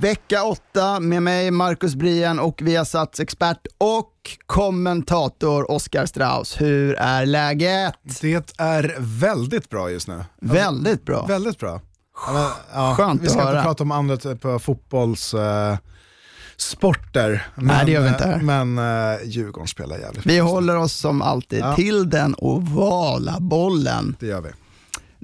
Vecka 8 med mig Marcus Brien och Viasats expert och kommentator Oskar Strauss. Hur är läget? Det är väldigt bra just nu. Väldigt bra. Väldigt bra. Men, ja, Skönt vi ska att inte höra. prata om andra av fotbolls... eh, sporter. Men, Nej, det gör vi inte här. eh, Men uh, Djurgården spelar jävligt Vi håller oss som alltid Ja. till den ovala bollen. Det gör vi.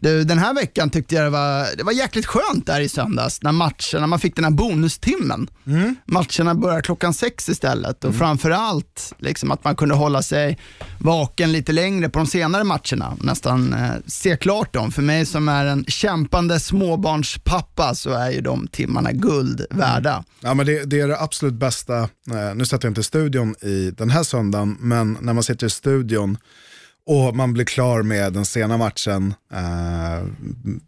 Du, den här veckan tyckte jag det var, det var jäkligt skönt där i söndags när matcherna, man fick den här bonustimmen. Mm. Matcherna börjar klockan sex istället och framförallt liksom att man kunde hålla sig vaken lite längre på de senare matcherna. Nästan eh, se klart dem. För mig som är en kämpande småbarnspappa så är ju de timmarna guld värda. Ja, men det, det är det absolut bästa. Eh, nu satt jag inte studion i den här söndagen, men när man sitter i studion och man blir klar med den sena matchen eh,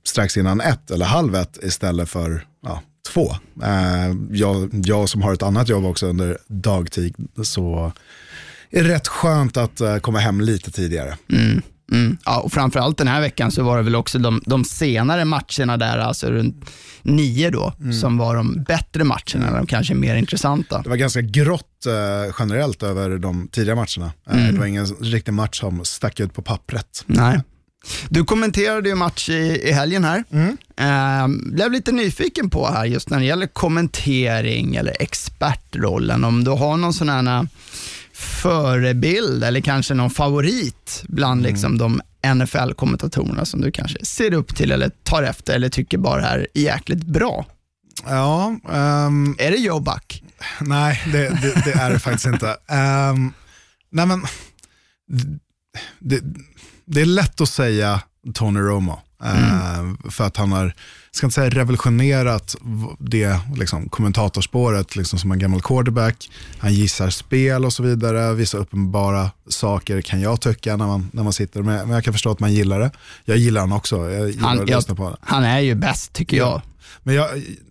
strax innan ett eller halv ett istället för ja, två. Eh, jag, jag som har ett annat jobb också under dagtid så är det rätt skönt att eh, komma hem lite tidigare. Mm. Ja, och framförallt den här veckan så var det väl också de, de senare matcherna där, alltså runt nio då, som var de bättre matcherna, de kanske mer intressanta. Det var ganska grått eh, generellt över de tidiga matcherna. Eh, Det var ingen riktig match som stack ut på pappret. Nej. Du kommenterade ju match i, i helgen här. Eh, blev lite nyfiken på här just när det gäller kommentering eller expertrollen, om du har någon sån här förebild eller kanske någon favorit bland liksom de NFL-kommentatorerna som du kanske ser upp till eller tar efter eller tycker bara är jäkligt bra. Ja, ehm, Är det Joe Buck? nej det, det, det är det faktiskt inte. Ehm, nej men, det, det är lätt att säga Tony Romo. Ehm, För att han har, ska inte säga revolutionerat det liksom, kommentatorspåret liksom, som en gammal quarterback. Han gissar spel och så vidare. Vissa uppenbara saker kan jag tycka när man, när man sitter med. Men jag kan förstå att man gillar det. Jag gillar han också. Jag gillar Han, att jag, lyssna på det. han är ju bäst tycker jag. Men jag,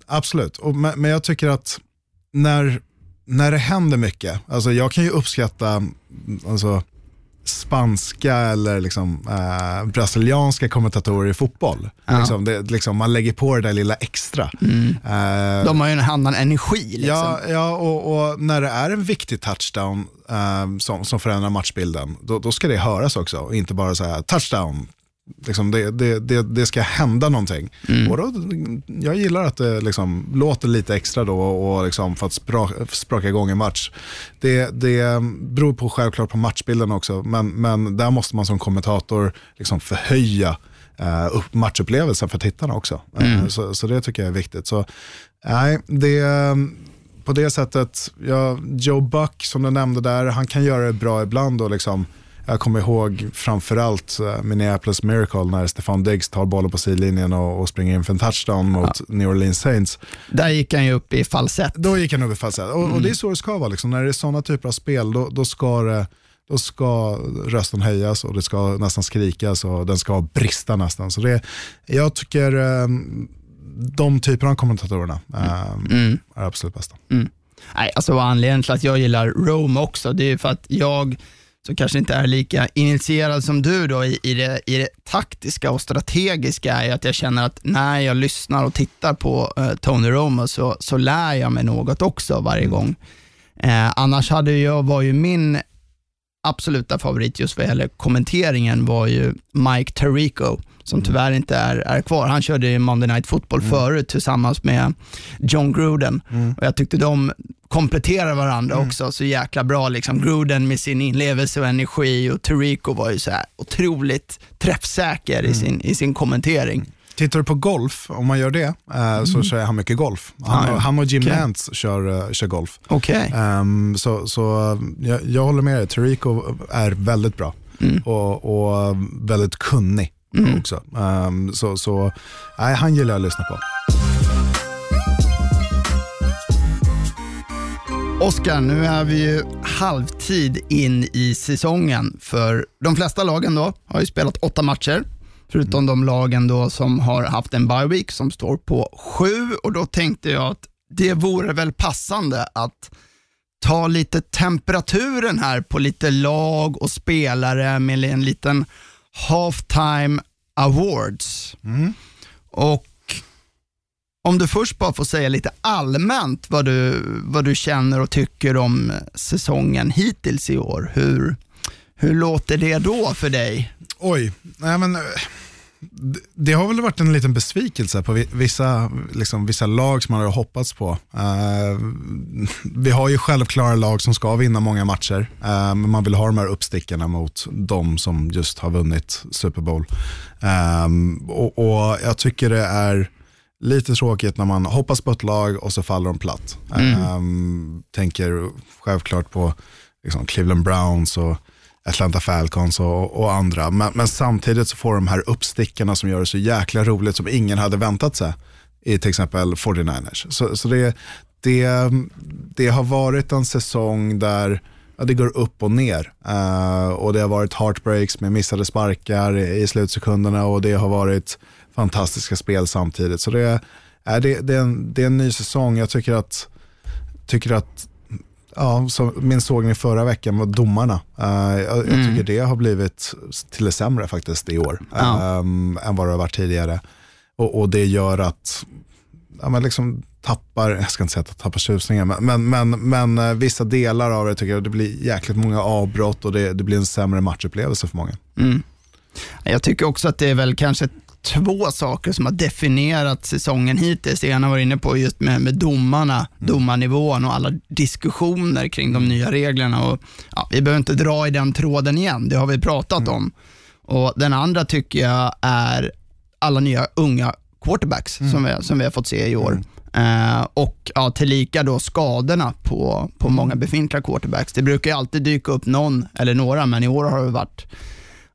absolut, och, men, men jag tycker att när, när det händer mycket, alltså jag kan ju uppskatta alltså, spanska eller liksom, eh, brasilianska kommentatorer i fotboll. Ja. Liksom, det, liksom, man lägger på det där lilla extra. Eh, De har ju en annan energi. Liksom. Ja, ja och, och när det är en viktig touchdown eh, som, som förändrar matchbilden, då, då ska det höras också. Inte bara säga touchdown. Liksom det, det, det, det ska hända någonting. Och då, jag gillar att det liksom låter lite extra då och liksom för att spra, spraka igång en match. Det, det beror på självklart på matchbilden också, men, men där måste man som kommentator liksom förhöja eh, upp matchupplevelsen för tittarna också. Eh, så, så det tycker jag är viktigt. Så, nej, det, på det sättet, ja, Joe Buck som du nämnde där, han kan göra det bra ibland. Och liksom, jag kommer ihåg framförallt uh, Minneapolis Miracle när Stefan Diggs tar bollen på sidlinjen och, och springer in för en touchdown mot New Orleans Saints. Där gick han ju upp i falsett. Då gick han upp i falsett. Och, och det är så det ska vara. Liksom. När det är sådana typer av spel, då, då, ska det, då ska rösten höjas och det ska nästan skrikas och den ska brista nästan. Så det, jag tycker um, de typerna av kommentatorerna um, är absolut bästa. Nej, alltså anledningen till att jag gillar Rome också, det är för att jag, som kanske inte är lika initierad som du då i, i, det, i det taktiska och strategiska, är att jag känner att när jag lyssnar och tittar på eh, Tony Romo så, så lär jag mig något också varje gång. Eh, annars hade jag, var ju min absoluta favorit just vad gäller kommenteringen var ju Mike Tirico, som tyvärr inte är, är kvar. Han körde ju Monday Night Football förut tillsammans med John Gruden. Och jag tyckte de kompletterar varandra också så jäkla bra. Liksom Gruden med sin inlevelse och energi och Tirico var ju så här otroligt träffsäker i, sin, i sin kommentering. Tittar du på golf, om man gör det, eh, så kör han mycket golf. Han, Mm. Ah, ja. han och Jim Okej. Nance kör, eh, kör golf. Okej. Ehm, så så eh, jag, jag håller med dig, Tirico är väldigt bra Mm. och, och väldigt kunnig också. Ehm, så så nej, han gillar jag att lyssna på. Oskar, nu är vi ju halvtid in i säsongen. För de flesta lagen då har ju spelat åtta matcher, förutom de lagen då som har haft en bye week som står på sju. Och Då tänkte jag att det vore väl passande att ta lite temperaturen här på lite lag och spelare med en liten halftime awards. Och om du först bara får säga lite allmänt vad du, vad du känner och tycker om säsongen hittills i år. Hur, hur låter det då för dig? Oj, nej men eh, det- har väl varit en liten besvikelse på vissa, liksom, vissa lag som man har hoppats på. Uh, vi har ju självklara lag som ska vinna många matcher, uh, men man vill ha de här uppstickarna mot de som just har vunnit Super Bowl. Uh, och, och Jag tycker det är lite tråkigt när man hoppas på ett lag och så faller de platt. Eh, tänker självklart på liksom, Cleveland Browns och Atlanta Falcons och, och andra. Men, men samtidigt så får de här uppstickarna som gör det så jäkla roligt som ingen hade väntat sig i till exempel 49ers. Så, så det, det, det har varit en säsong där ja, det går upp och ner. Eh, och det har varit heartbreaks med missade sparkar i slutsekunderna och det har varit fantastiska spel samtidigt. Så det, är, det, det, är, en, det är en ny säsong. Jag tycker att, tycker att Ja, som min sågning förra veckan var domarna. Eh, jag, jag tycker det har blivit till det sämre faktiskt i år Ja. ehm, än vad det har varit tidigare. Och, och det gör att ja, man liksom tappar, jag ska inte säga att jag tappar tjusningen, men, men, men, men eh, vissa delar av det tycker jag det blir jäkligt många avbrott och det, det blir en sämre matchupplevelse för många. Jag tycker också att det är väl kanske två saker som har definierat säsongen hittills. Det ena var inne på just med, med domarna, domarnivån och alla diskussioner kring de nya reglerna. Och, ja, vi behöver inte dra i den tråden igen, det har vi pratat om. Och Den andra tycker jag är alla nya unga quarterbacks som, vi, som vi har fått se i år. Eh, och ja, tillika då skadorna på, på många befintliga quarterbacks. Det brukar ju alltid dyka upp någon eller några, men i år har det varit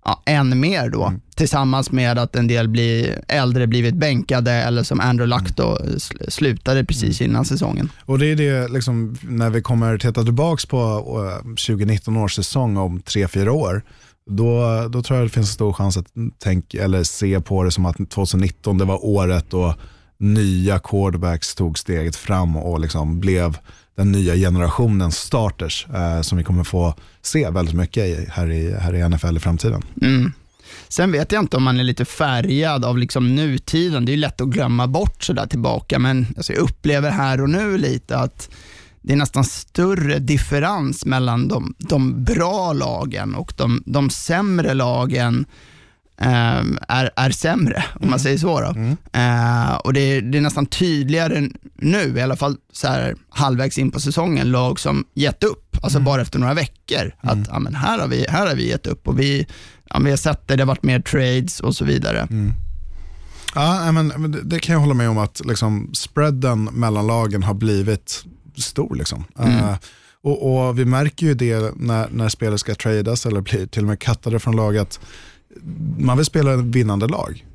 ja, än mer då. Tillsammans med att en del blir äldre blivit bänkade eller som Andrew Luck då sl- slutade precis innan säsongen. Och det är det, liksom, när vi kommer titta tillbaka på eh, 2019 års säsong om tre fyra år, då, då tror jag det finns en stor chans att tänk, eller se på det som att 2019 det var året då nya quarterbacks tog steget fram och liksom blev den nya generationens starters eh, som vi kommer få se väldigt mycket i, här, i, här i NFL i framtiden. Mm. Sen vet jag inte om man är lite färgad av liksom nutiden. Det är ju lätt att glömma bort sådär tillbaka, men alltså jag upplever här och nu lite att det är nästan större differens mellan de, de bra lagen och de, de sämre lagen är, är sämre, om man säger så. Då. Eh, och det är, det är nästan tydligare nu, i alla fall så här, halvvägs in på säsongen, lag som gett upp, alltså bara efter några veckor. Att ja, men här, har vi, här har vi gett upp och vi, ja, vi har sett det, det har varit mer trades och så vidare. Ja, nej, men, det kan jag hålla med om att liksom, spreaden mellan lagen har blivit stor. Liksom. Eh, och, och Vi märker ju det när, när spelare ska tradas eller blir till och med kattade från laget. Man vill spela en vinnande lag.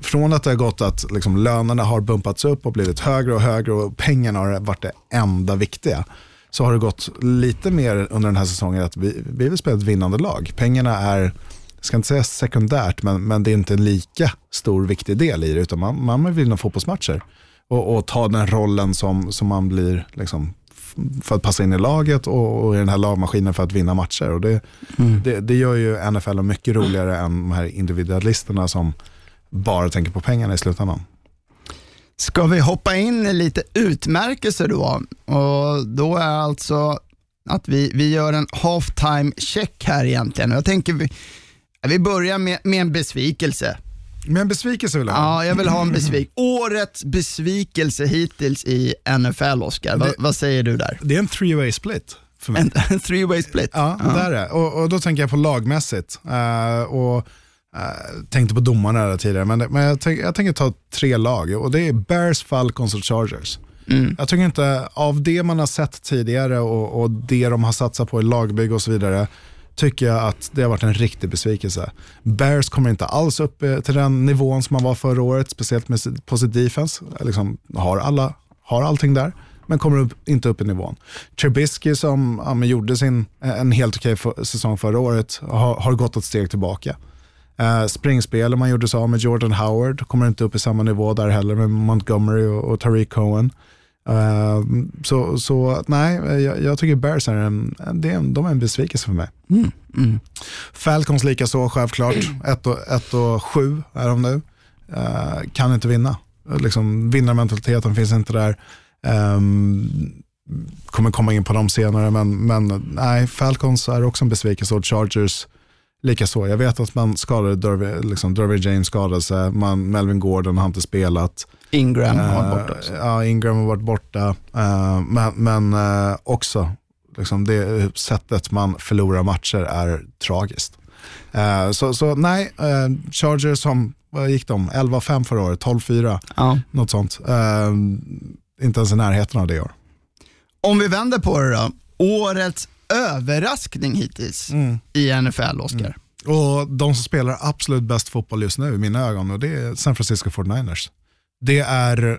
Från att det har gått att liksom, lönerna har bumpats upp och blivit högre och högre och pengarna har varit det enda viktiga. Så har det gått lite mer under den här säsongen att vi, vi vill spela ett vinnande lag. Pengarna är jag ska inte säga sekundärt, men, men det är inte en lika stor viktig del i det, utan man, man vill vinna fotbollsmatcher. Och, och ta den rollen som, som man blir liksom, för att passa in i laget och, och i den här lagmaskinen för att vinna matcher. Och det, det, det gör ju NFL mycket roligare än de här individualisterna som bara tänker på pengarna i slutändan. Ska vi hoppa in i lite utmärkelser då? Och då är alltså att vi, vi gör en halftime check här egentligen. Jag tänker vi, vi börjar med, med en besvikelse. Men en besvikelse vill jag ha. Ja, jag vill ha en besvikelse. Årets besvikelse hittills i NFL, Oscar. Va, Det- vad säger du där? Det är en three-way split för mig. En, en three way split? Ja, det är det. Och, och då tänker jag på lagmässigt. Eh, och eh, tänkte på domarna där tidigare, men, men jag, tänk, jag tänker ta tre lag. Och det är Bears, Falcons och Chargers. Jag tycker inte, av det man har sett tidigare och, och det de har satsat på i lagbygge och så vidare, tycker jag att det har varit en riktig besvikelse. Bears kommer inte alls upp eh, till den nivån som man var förra året, speciellt med, på sitt defense. Liksom, har, alla, har allting där. Men kommer upp, inte upp i nivån. Trubisky som ja, men gjorde sin, eh, en helt okej för, säsong förra året har, har gått ett steg tillbaka. Uh, springspel man gjorde sig av med Jordan Howard, kommer inte upp i samma nivå där heller med Montgomery och, och Tariq Cohen. Uh, så, så nej, jag, jag, tycker Bears är en, det är, de är en besvikelse för mig. Mm, mm. Falcons lika så självklart. 1 och, ett och 7 är de nu. Uh, kan inte vinna. Liksom, vinnarmentaliteten finns inte där. Um, kommer komma in på dem senare, men, men nej, Falcons är också en besvikelse och Chargers likaså. Jag vet att man skadade Derby, liksom, Derby James skadade sig, man, Melvin Gordon har inte spelat. Ingram har varit borta också. Ja, Ingram har varit borta. Uh, men men uh, också, liksom, det sättet man förlorar matcher är tragiskt. Så, så nej, Chargers som, vad gick de? 11-5 förra året, 12-4, ja. något sånt. inte ens i närheten av det i år. Om vi vänder på det då. Årets överraskning hittills mm. i NFL, Oscar. Mm. Och de som spelar absolut bäst fotboll just nu i mina ögon, och det är San Francisco 49ers. Det är,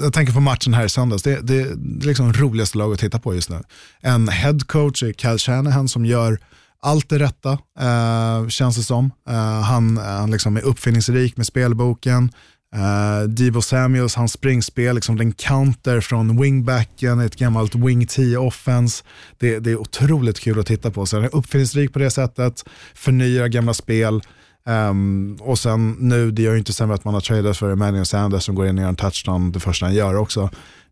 jag tänker på matchen här i söndags, det, det, det är liksom roligaste lag att titta på just nu. En headcoach är Cal Shanahan som gör allt det rätta, eh, känns det som. Eh, han, han liksom är uppfinningsrik med spelboken, Uh, Debo Samuels, hans springspel, liksom den counter från wingbacken, ett gammalt wing 10 offense. Det, det, är otroligt kul att titta på. Så han är uppfinningsrik på det sättet, förnyar gamla spel. Um, och sen nu, det gör ju inte sämre att man har tradat för Emmanuel Sanders som går in och gör en touchdown det första han gör också.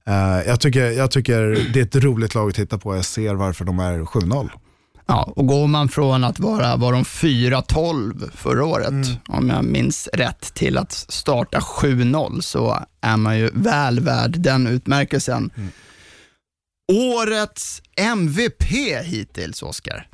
Uh, jag, tycker, jag tycker det är ett roligt lag att titta på, jag ser varför de är 7-0. Ja, och går man från att vara, var de 4-12 förra året, mm. om jag minns rätt, till att starta 7-0 så är man ju väl värd den utmärkelsen. Mm. Årets MVP hittills, Oscar?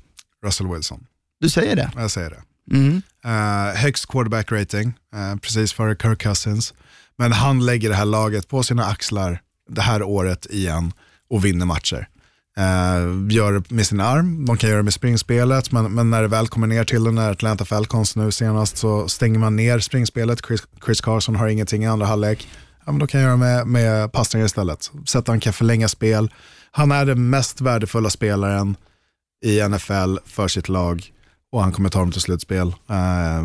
Russell Wilson. Du säger det? Jag säger det. Mm. Uh, högst quarterback rating, uh, precis före Kirk Cousins. Men han lägger det här laget på sina axlar det här året igen och vinner matcher eh, gör det med sin arm, de kan göra det med springspelet, men, men när det väl kommer ner till den när Atlanta Falcons nu senast, så stänger man ner springspelet. Chris, Chris Carson har ingenting i andra halvlek. Ja, men då kan jag göra med, med passningar istället. Så att han kan förlänga spel. Han är den mest värdefulla spelaren i NFL för sitt lag och han kommer ta dem till slutspel. Eh,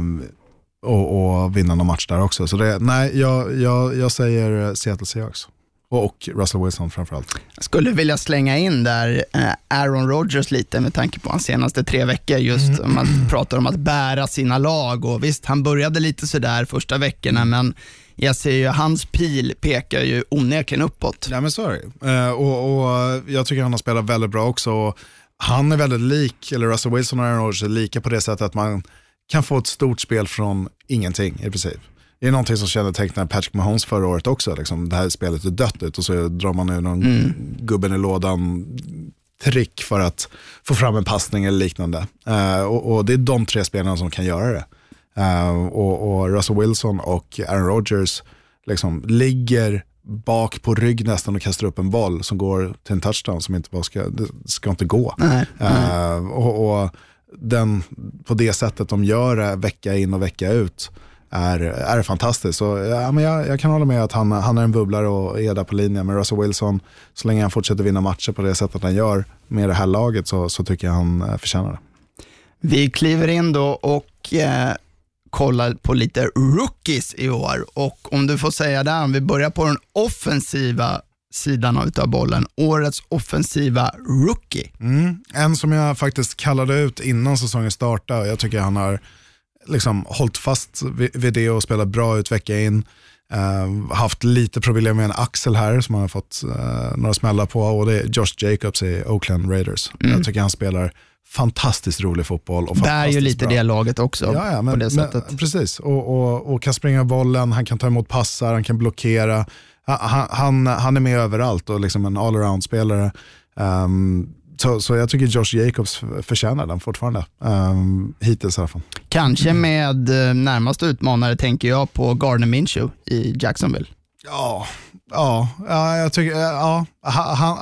och, och vinna någon match där också. Så det, nej, jag, jag, jag säger Seattle Seahawks. Och Russell Wilson framförallt. Jag skulle vilja slänga in där eh, Aaron Rodgers lite med tanke på hans senaste tre veckor. Just mm. man pratar om att bära sina lag. Och visst, han började lite sådär första veckorna, mm. men jag ser ju hans pil pekar ju onekligen uppåt. Ja men så är det och, och Jag tycker han har spelat väldigt bra också. Han är väldigt lik, eller Russell Wilson och Aaron Rodgers är lika på det sättet att man kan få ett stort spel från ingenting i princip. Det är någonting som kännetecknar Patrick Mahomes förra året också. Liksom, det här spelet är dött ut och så drar man ur någon mm. gubben i lådan trick för att få fram en passning eller liknande. Uh, och, och, det är de tre spelarna som kan göra det. Uh, och, och, Russell Wilson och Aaron Rodgers liksom ligger bak på rygg nästan och kastar upp en boll som går till en touchdown som inte bara ska, ska inte gå. Nej, uh, och, och den, på det sättet de gör det vecka in och vecka ut är, är fantastisk. Så, ja, men jag, jag, kan hålla med att han, han är en bubblare och är där på linjen. Men Russell Wilson, så länge han fortsätter vinna matcher på det sättet han gör med det här laget så, så tycker jag han eh, förtjänar det. Vi kliver in då och eh, kollar på lite rookies i år. Och om du får säga om vi börjar på den offensiva sidan av bollen. Årets offensiva rookie. Mm. En som jag faktiskt kallade ut innan säsongen startade. Jag tycker han har liksom hållit fast vid, vid det och spelat bra ut vecka in. Uh, haft lite problem med en axel här som han har fått uh, några smällar på och det är Josh Jacobs i Oakland Raiders. Mm. Jag tycker han spelar fantastiskt rolig fotboll. Och Bär ju lite bra. det laget också. Ja, ja men, på det sättet. Men, precis, och, och, och, kan springa bollen, han kan ta emot passar, han kan blockera. Han, han, han är med överallt och liksom en allround-spelare. Um, så, så jag tycker Josh Jacobs förtjänar den fortfarande. Um, hittills i alla fall. Kanske med eh, närmaste utmanare tänker jag på Gardner Minshew i Jacksonville. Ja, ja, ja jag tycker, ja, han,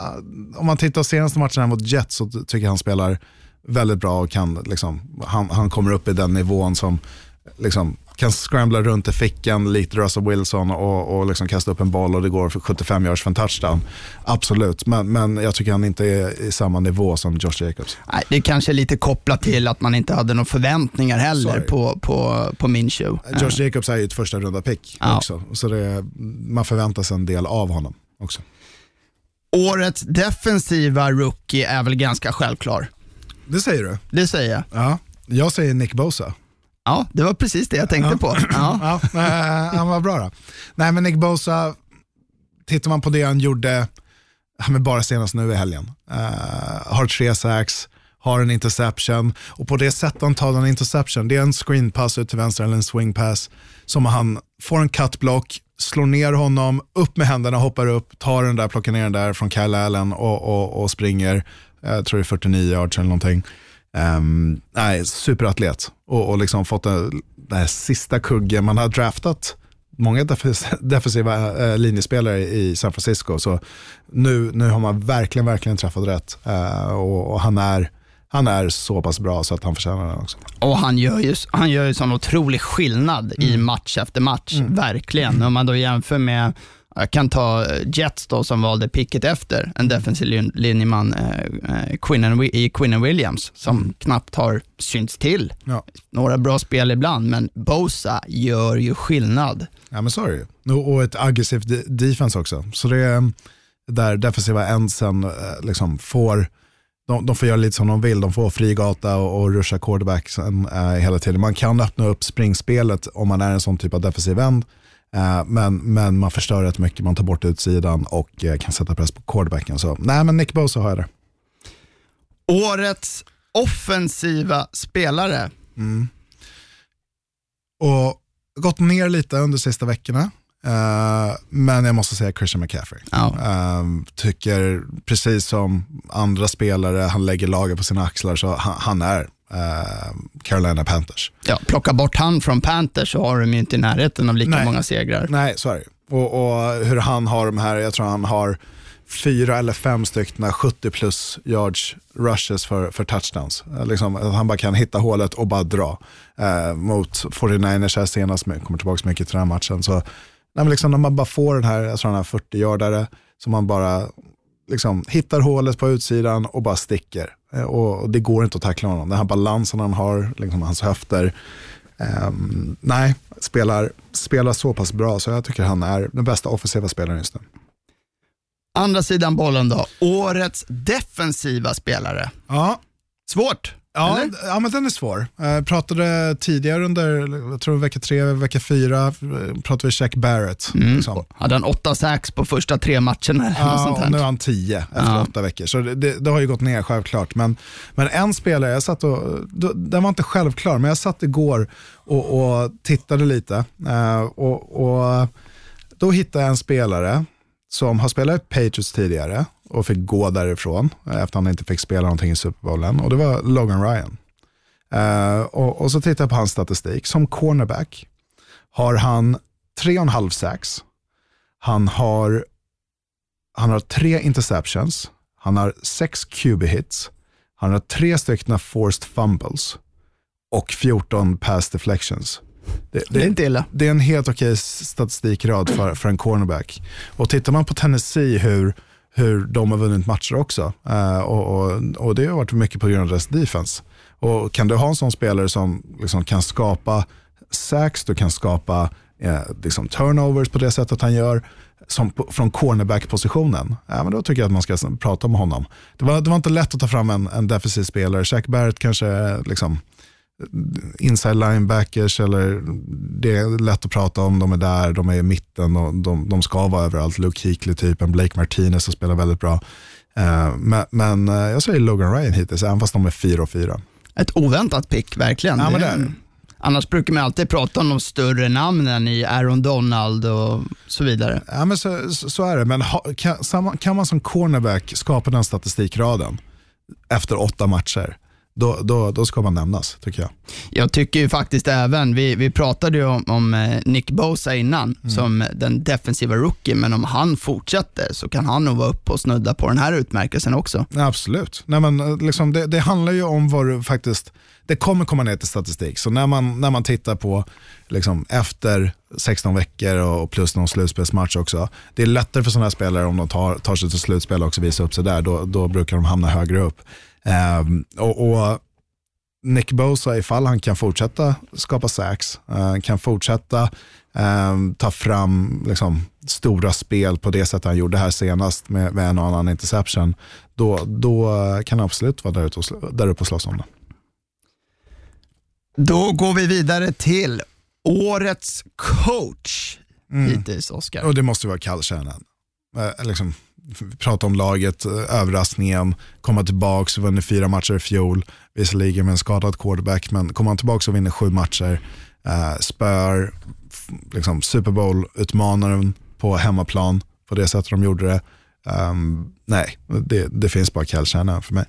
om man tittar senaste matchen mot Jets så tycker jag han spelar väldigt bra och kan, liksom, han, han kommer upp i den nivån som liksom, kan scrambla runt i fickan, likt Russell Wilson och, och liksom kasta upp en boll och det går för 75 yards för en touchdown. Absolut, men, men jag tycker han inte är i samma nivå som Josh Jacobs. Nej, det är kanske är lite kopplat till att man inte hade några förväntningar heller Sorry. på, på, på Minshew. Josh Jacobs är ju ett första runda pick Ja. också, så det, man förväntar sig en del av honom också. Årets defensiva rookie är väl ganska självklar. Det säger du? Det säger jag. Ja. Jag säger Nick Bosa. Ja, det var precis det jag tänkte på. Ja. Ja, eh, han var bra då. Nej men Nick Bosa, tittar man på det han gjorde, han är bara senast nu i helgen. Eh, har tre sacks, har en interception och på det sättet han tar en interception, det är en screen pass ut till vänster eller en swing pass som han får en cutblock, slår ner honom, upp med händerna, hoppar upp, tar den där, plockar ner den där från Kyle Allen och, och, och springer, jag tror det är 49 yards eller någonting. Um, nej, superatlet och, och liksom fått den, den här sista kuggen. Man har draftat många defens- defensiva eh, linjespelare i San Francisco. Så nu, nu har man verkligen, verkligen träffat rätt. Eh, och, och han, är, han är så pass bra så att han förtjänar den också. Och han gör ju, han gör ju sån otrolig skillnad i Mm. match efter match, verkligen. Om man då jämför med, jag kan ta eh, Jets då som valde picket efter, en defensiv lin- linjeman eh, eh, Quinnen, Wi- i Quinnen Williams, som knappt har synts till. Ja. Några bra spel ibland, men Bosa gör ju skillnad. Ja men så är det ju. Och, ett aggressivt de- defense också. Så det är där defensiva endsen eh, liksom får, de, de får göra lite som de vill. De får fri gata och, och ruscha quarterbacksen eh, hela tiden. Man kan öppna upp springspelet om man är en sån typ av defensiv end. Eh, men, men man förstör rätt mycket, man tar bort utsidan och eh, kan sätta press på quarterbacken. Så nej men Nick Bosa har jag det. Årets offensiva spelare. Och gått ner lite under sista veckorna. Eh, men jag måste säga Christian McCaffrey. Ja. Ehm, tycker precis som andra spelare, han lägger laget på sina axlar, så han, han är Carolina Panthers. Ja, plocka bort han från Panthers så har de ju inte i närheten av lika Nej. många segrar. Nej, så är det och, och hur han har de här, jag tror han har fyra eller fem stycken 70 plus yards rushes för, för touchdowns. Eh, Liksom, att han bara kan hitta hålet och bara dra. Eh, mot 49ers här senast, men jag kommer tillbaka mycket till den här matchen. Så, nej, liksom, när man bara får den här, jag tror han har 40 yardare, som man bara liksom, hittar hålet på utsidan och bara sticker. Eh, och, och det går inte att tackla honom. Den här balansen han har, liksom, hans höfter. Ehm, nej, spelar, spelar så pass bra så jag tycker han är den bästa offensiva spelaren just nu. Andra sidan bollen då, årets defensiva spelare. Ja, Svårt, ja, eller? ja men den är svår. Jag pratade tidigare under, jag tror vecka tre, vecka fyra, eh, pratade vi Jack Barrett. Liksom. Hade han åtta sax på första tre matcherna Ja, och nu här? han tio efter Ja. åtta veckor. Så det, det, det har ju gått ner självklart. Men, men en spelare, jag satt och, den var inte självklar, men jag satt igår och, och tittade lite. eh, och, och Då hittade jag en spelare som har spelat i Patriots tidigare och fick gå därifrån eh, efter att han inte fick spela någonting i Super Bowlen. Och det var Logan Ryan. Eh, och, och så tittade jag på hans statistik. Som cornerback har han tre och en halv sacks. Han har, han har tre interceptions. Han har sex QB hits. Han har tre stycken forced fumbles och 14 pass deflections. Det, Det är inte illa. det är en helt okej statistikrad för, för en cornerback. Och tittar man på Tennessee hur, hur de har vunnit matcher också, eh, och, och, och det har varit mycket på grund av deras defense. Och kan du ha en sån spelare som liksom kan skapa sacks, du kan skapa eh, liksom turnovers på det sättet han gör, som på, från cornerback-positionen, ja, men då tycker jag att man ska prata om honom. Det var, det var inte lätt att ta fram en, en defensiv spelare. Jack Barrett kanske eh, liksom, inside linebackers eller det är lätt att prata om, de är där, de är i mitten och de, de ska vara överallt. Luke Kuechly-typen, Blake Martinez som spelar väldigt bra. Eh, men, men eh, jag säger Logan Ryan hittills, även fast de är 4 och 4. Ett oväntat pick, verkligen. Ja, men Det- är. Annars brukar man alltid prata om de större namnen i Aaron Donald och så vidare. Ja, men så, så, är det, men ha, kan, kan man som cornerback skapa den statistikraden efter åtta matcher, då, då, då ska man nämnas, tycker jag. Jag tycker ju faktiskt även, vi, vi pratade ju om, om eh, Nick Bosa innan, som den defensiva rookie, men om han fortsätter så kan han nog vara uppe och snudda på den här utmärkelsen också. Absolut. Nej, men, eh, liksom, det, det handlar ju om vad du faktiskt, det kommer komma ner till statistik. Så när man, när man tittar på liksom, efter 16 veckor och plus någon slutspelsmatch också. Det är lättare för sådana här spelare om de tar, tar sig till slutspel och också visar upp sig där. Då, då brukar de hamna högre upp. Ehm, och, och Nick Bosa, ifall han kan fortsätta skapa sacks, eh, kan fortsätta eh, ta fram liksom, stora spel på det sätt han gjorde här senast med, med en och annan interception, då, då kan han absolut vara där, ute och, där uppe och slåss om det. Då går vi vidare till årets coach hittills, Oskar. Och det måste vara Kalle Shanahan. Eh, liksom, vi pratar om laget, eh, överraskningen, komma tillbaka och vinner fyra matcher i fjol, visserligen med en skadad quarterback, men kommer han tillbaka och vinner sju matcher, eh, spör liksom, Super Bowl-utmanaren på hemmaplan på det sättet de gjorde det. Ehm, nej, det, det finns bara Shanahan för mig.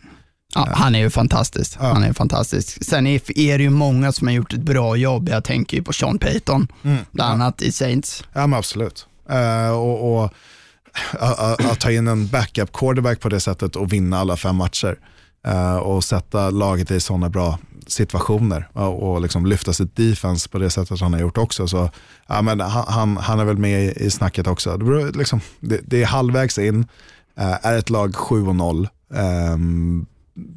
Ja, han är ju fantastisk. Ja. Han är fantastisk. Sen är, är det ju många som har gjort ett bra jobb. Jag tänker ju på Sean Payton, bland annat i Saints. Ja men absolut. Eh, och, och att, ta in en backup quarterback på det sättet och vinna alla fem matcher eh, och sätta laget i sådana bra situationer och, och liksom lyfta sitt defense på det sättet han har gjort också. Så, ja, men han, han, är väl med i, i snacket också. Det, beror, liksom, det, det är halvvägs in, eh, är ett lag 7-0 ehm,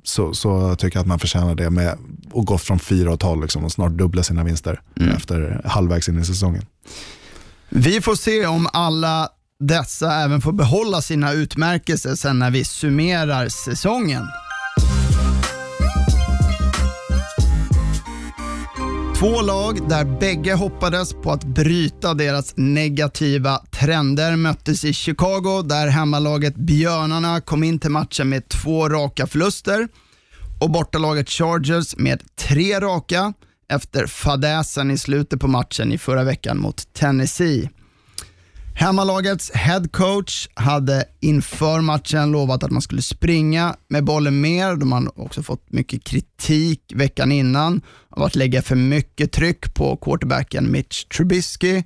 så, så tycker jag att man förtjänar det med att gå från 4-12 liksom, och snart dubbla sina vinster efter halvvägs in i säsongen. Vi får se om alla dessa även får behålla sina utmärkelser sen när vi summerar säsongen. Två lag där bägge hoppades på att bryta deras negativa trender möttes i Chicago där hemmalaget Björnarna kom in till matchen med två raka förluster och bortalaget Chargers med tre raka efter fadäsen i slutet på matchen i förra veckan mot Tennessee. Hemmalagets head coach hade inför matchen lovat att man skulle springa med bollen mer. De har också fått mycket kritik veckan innan av att lägga för mycket tryck på quarterbacken Mitch Trubisky.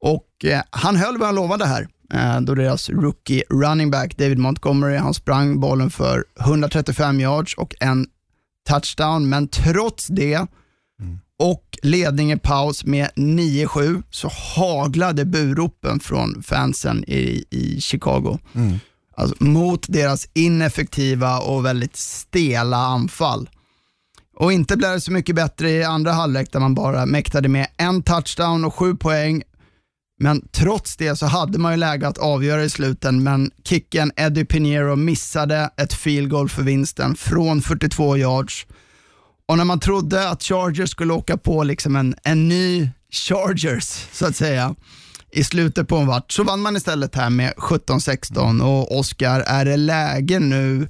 Och eh, han höll vad han lovade här. Eh, då deras rookie running back David Montgomery, han sprang bollen för 135 yards och en touchdown. Men trots det och ledning i paus med 9-7 så haglade buropen från fansen i, i Chicago. Alltså, mot deras ineffektiva och väldigt stela anfall. Och inte blev det så mycket bättre i andra halvlek där man bara mäktade med en touchdown och sju poäng. Men trots det så hade man ju läge att avgöra i sluten, men kicken Eddie Pinheiro missade ett field goal för vinsten från 42 yards. Och när man trodde att Chargers skulle åka på liksom en, en ny Chargers, så att säga, i slutet på en vart, så vann man istället här med 17-16. Och Oscar, är det läge nu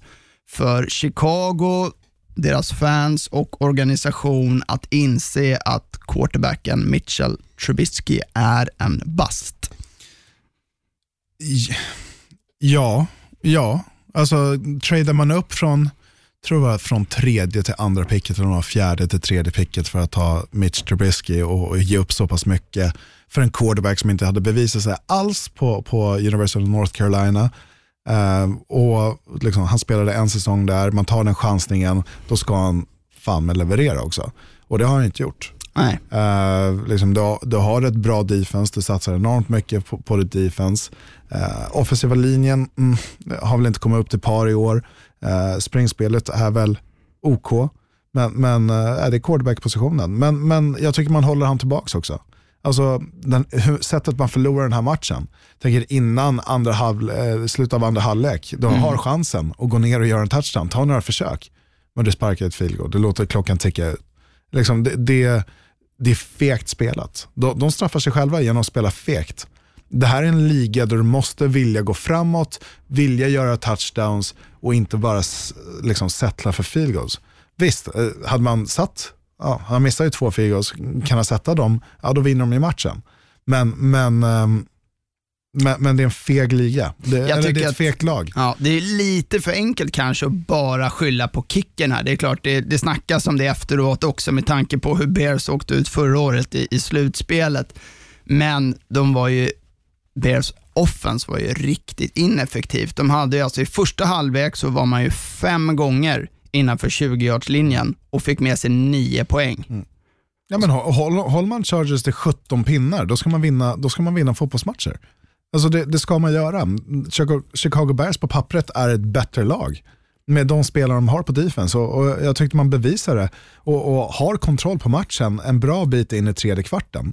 för Chicago, deras fans och organisation att inse att quarterbacken Mitchell Trubisky är en bust? Ja, ja. Alltså tradar man upp från, tror jag, från tredje till andra picket eller fjärde till tredje picket för att ta Mitch Trubisky och, och ge upp så pass mycket för en quarterback som inte hade bevisat sig alls på, på University of North Carolina. Eh, och liksom, Han spelade en säsong där, man tar den chansningen, då ska han fan med leverera också. Och det har han inte gjort. Nej. Uh, liksom du, har- du har ett bra defense, du satsar enormt mycket på, på ditt defense. Uh, offensiva linjen mm, har väl inte kommit upp till par i år. Uh, springspelet är väl OK, men, men är det quarterback-positionen. Men, men jag tycker man håller han tillbaka också. Alltså den, hur, sättet man förlorar den här matchen. Tänker innan andra halv, eh, slutet av andra halvlek, du har chansen att gå ner och göra en touchdown, ta några försök. Men du sparkar ett field goal, du låter klockan ticka ut. Liksom det, det, det är fegt spelat. De, de straffar sig själva genom att spela fegt. Det här är en liga där du måste vilja gå framåt, vilja göra touchdowns och inte bara liksom settla för field goals. Visst, eh, hade man satt, ja, han missar ju två field goals, kan han sätta dem, ja då vinner de i matchen. Men, men ehm, Men, men det är en feg liga. Det, eller det är ett fegt lag. Ja, det är lite för enkelt kanske att bara skylla på kicken här. Det är klart, det, det snackas om det efteråt också med tanke på hur Bears åkte ut förra året i, i slutspelet. Men de var ju, Bears offense var ju riktigt ineffektivt. De hade ju alltså i första halvlek så var man ju fem gånger innanför 20-yardslinjen och fick med sig nio poäng. Mm. Ja, men håller håll- håller man Chargers till 17 pinnar, då ska man vinna, då ska man vinna fotbollsmatcher. Alltså det, det ska man göra. Mm, Chicago, Chicago Bears på pappret är ett bättre lag med de spelare de har på defense och, och jag tyckte man bevisade det och, och har kontroll på matchen en bra bit in i tredje kvarten.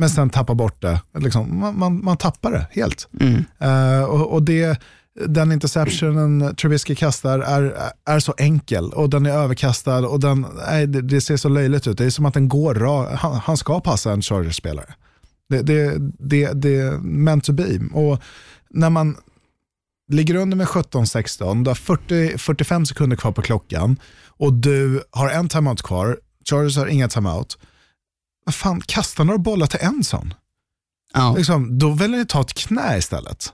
Men sen tappar bort det, liksom, man, man, man tappar det helt. Eh, och, och det, den interceptionen Trubisky kastar är, är så enkel och den är överkastad och den, nej, det, det ser så löjligt ut. Det är som att den går ra, han, han ska passa en Chargers-spelare. Det, det, det, det är meant to be. Och när man ligger under med 17-16, du har 40, 45 sekunder kvar på klockan och du har en timeout kvar, Chargers har inga timeout. Vad fan, kasta några bollar till en sån. Ja. Liksom, då väljer ni ta ett knä istället.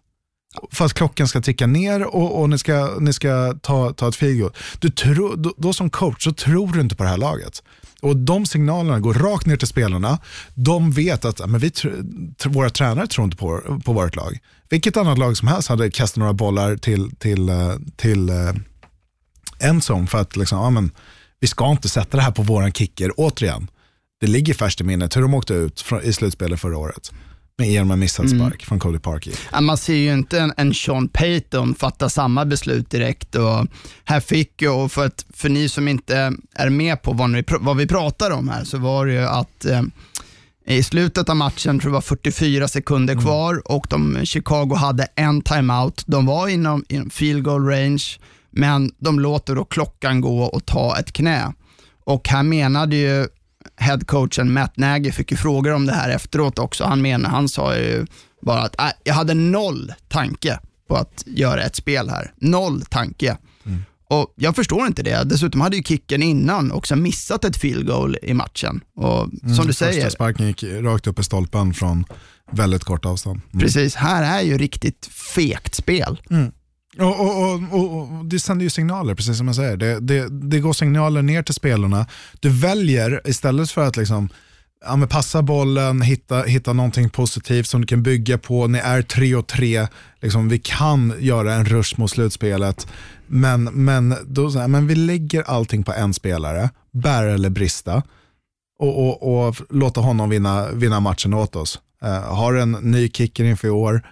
För att klockan ska ticka ner och, och ni ska, ni ska ta, ta ett goal. Du tror, då, då som coach så tror du inte på det här laget. Och de signalerna går rakt ner till spelarna. De vet att men vi, våra tränare tror inte på, på vårt lag. Vilket annat lag som helst hade kastat några bollar till, till, eh, till eh, endzone för att liksom, ja, men, vi ska inte sätta det här på våran kicker återigen. Det ligger färskt i minnet hur de åkte ut från, i slutspelet förra året. Med genom en missad spark från Cody Parkey. Ja, Man ser ju inte en, en Sean Payton fatta samma beslut direkt. Och här fick ju, och för, att, för ni som inte är med på vad, ni, vad vi pratar om här, så var det ju att eh, i slutet av matchen, tror jag var 44 sekunder kvar och de, Chicago hade en timeout. De var inom, inom field goal range, men de låter då klockan gå och ta ett knä. Och här menade ju headcoachen Matt Nagy, fick ju frågor om det här efteråt också. Han menar, han sa ju bara att äh, jag hade noll tanke på att göra ett spel här. Noll tanke. Och Jag förstår inte det. Dessutom hade ju kicken innan också missat ett field goal i matchen. Och som du säger, Första sparken gick rakt upp i stolpen från väldigt kort avstånd. Mm. precis, här är ju riktigt fegt spel. Och, och, och, och, det sänder ju signaler, precis som jag säger. Det, det, det går signaler ner till spelarna. Du väljer istället för att liksom, ja, men passa bollen, hitta, hitta någonting positivt som du kan bygga på. Ni är 3 och 3, liksom, vi kan göra en rush mot slutspelet. Men, men, då, så här, men vi lägger allting på en spelare, bära eller brista. Och, och, och låta honom vinna, vinna matchen åt oss. Uh, har en ny kicker inför i år,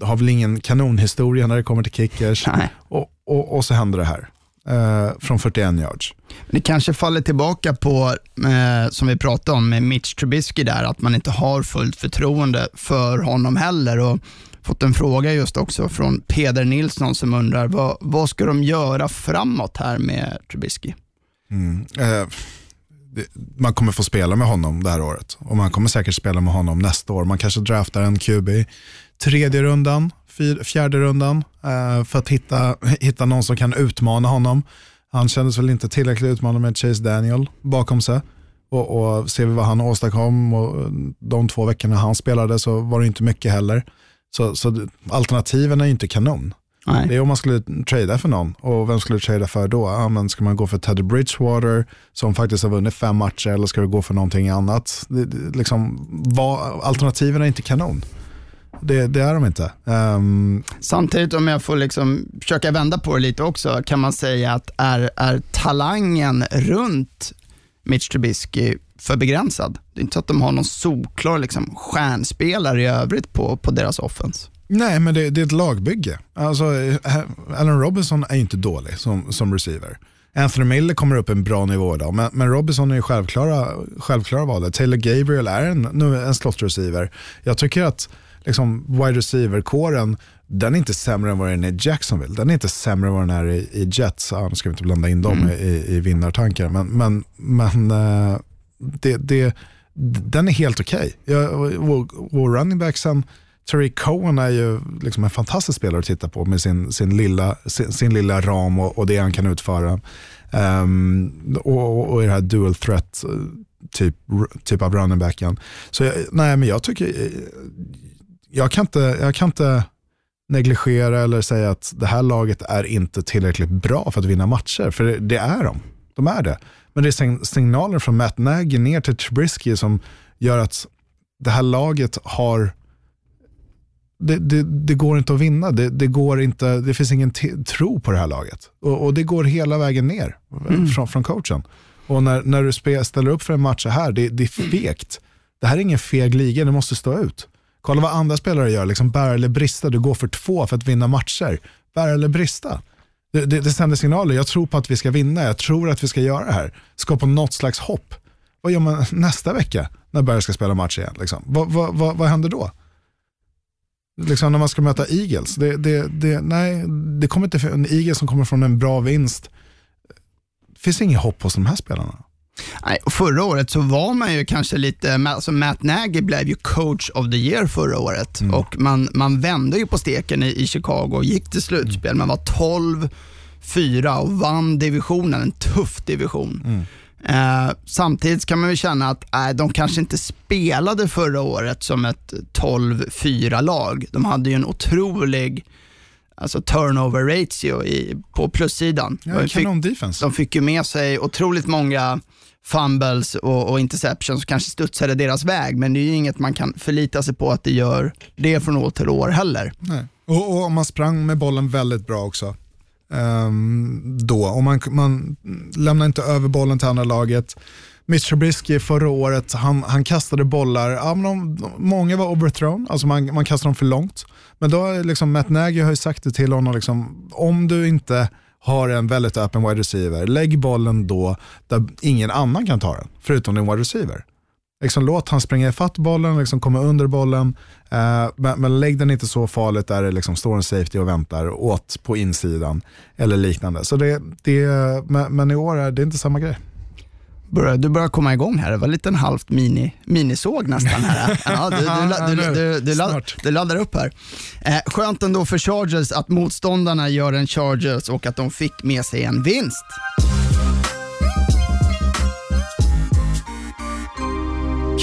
har väl ingen kanonhistoria när det kommer till kickers. Och, och, och så händer det här. Eh, från 41 yards. Det kanske faller tillbaka på, eh, som vi pratade om med Mitch Trubisky där, att man inte har fullt förtroende för honom heller. Och fått en fråga just också från Peder Nilsson som undrar, vad, vad ska de göra framåt här med Trubisky? Eh, det, man kommer få spela med honom det här året. Och man kommer säkert spela med honom nästa år. Man kanske draftar en QB tredje rundan, fjärde rundan. Eh, för att hitta, hitta någon som kan utmana honom. Han kändes väl inte tillräckligt utmanande med Chase Daniel bakom sig. Och, och ser vi vad han åstadkom och de två veckorna han spelade så var det inte mycket heller. Så, så alternativen är inte kanon. Nej. Det är om man skulle trada för någon. Och vem skulle du trada för då? Ja, men ska man gå för Teddy Bridgewater som faktiskt har vunnit fem matcher eller ska du gå för någonting annat? Det, det, liksom, vad, alternativen är inte kanon. Det, det är de inte. Ehm, Samtidigt om jag får liksom försöka vända på det lite också, kan man säga att är, är talangen runt Mitch Trubisky för begränsad? Det är inte så att de har någon solklar liksom, stjärnspelare i övrigt på, på deras offense. nej, men det, det är ett lagbygge. Alltså, eh, Allen Robinson är inte dålig som, som receiver. Anthony Miller kommer upp en bra nivå idag, men, men Robinson är ju självklara, självklara valet. Taylor Gabriel är en, nu en slot receiver. Jag tycker att liksom, wide receiver-kåren, den är inte sämre än vad den är i Jacksonville. Den är inte sämre än vad den är i, i Jets. Ja, nu ska vi inte blanda in dem i, i vinnartankar, men, men, men eh, det, det, den är helt okej. Okay. Vår, vår running back sen, Tariq Cohen är ju liksom en fantastisk spelare att titta på med sin, sin, lilla, sin, sin lilla ram och, och det han kan utföra. Um, och, och i det här dual threat eh, typ, typ av running backen. Så jag, nej, men jag tycker, eh, jag, kan inte, jag kan inte negligera eller säga att det här laget är inte tillräckligt bra för att vinna matcher, för det, det är de. De är det. Men det är signaler från Matt Nagy ner till Trubisky som gör att det här laget har det, det, det, går inte att vinna. Det, det, går inte, det finns ingen tro på det här laget. Och, och det går hela vägen ner mm. från, från coachen. Och när, när du spe, ställer upp för en match så här, det, det är fegt. Det här är ingen feg liga, det måste stå ut. Kolla vad andra spelare gör, liksom bära eller brista. Du går för två för att vinna matcher. Bära eller brista. Det, det, det sänder signaler, jag tror på att vi ska vinna, jag tror att vi ska göra det här. Skapa något slags hopp. Vad gör man nästa vecka när Berg ska spela match igen? Liksom? Vad, vad, vad, vad händer då? Liksom när man ska möta Eagles. Det, det, det, nej, det kommer inte, en Eagles som kommer från en bra vinst. Det finns inget hopp hos de här spelarna. Nej, förra året så var man ju kanske lite, alltså Matt Nagy blev ju coach of the year förra året mm. och man, man vände ju på steken i, i Chicago och gick till slutspel. Man var 12-4 och vann divisionen, en tuff division. Mm. Eh, samtidigt kan man väl känna att äh, de kanske inte spelade förra året som ett 12-4-lag. De hade ju en otrolig alltså turnover ratio i, på plussidan. Ja, de, fick, defense. de fick ju med sig otroligt många fumbles och, och interceptions som kanske studsade deras väg, men det är ju inget man kan förlita sig på att det gör det från år till år heller. Nej. Och, och man sprang med bollen väldigt bra också. Um, då. Och man, man lämnar inte över bollen till andra laget. Mitch Trubisky förra året, han, han kastade bollar, ja, men de, många var overthrown, alltså man, man kastade dem för långt. Men då liksom, Matt Nagy har ju sagt det till honom, liksom, om du inte har en väldigt öppen wide receiver, lägg bollen då där ingen annan kan ta den, förutom din wide receiver. Liksom, låt han springa ifatt bollen, liksom, komma under bollen, eh, men, men, lägg den inte så farligt där det liksom står en safety och väntar åt på insidan eller liknande. Så det, det, men, men i år är det inte samma grej börjar, du börjar komma igång här. Det var en halvt mini, minisåg nästan här. Ja, du, du, du, du, du laddar upp här. Eh, skönt ändå för Chargers att motståndarna gör en Chargers och att de fick med sig en vinst.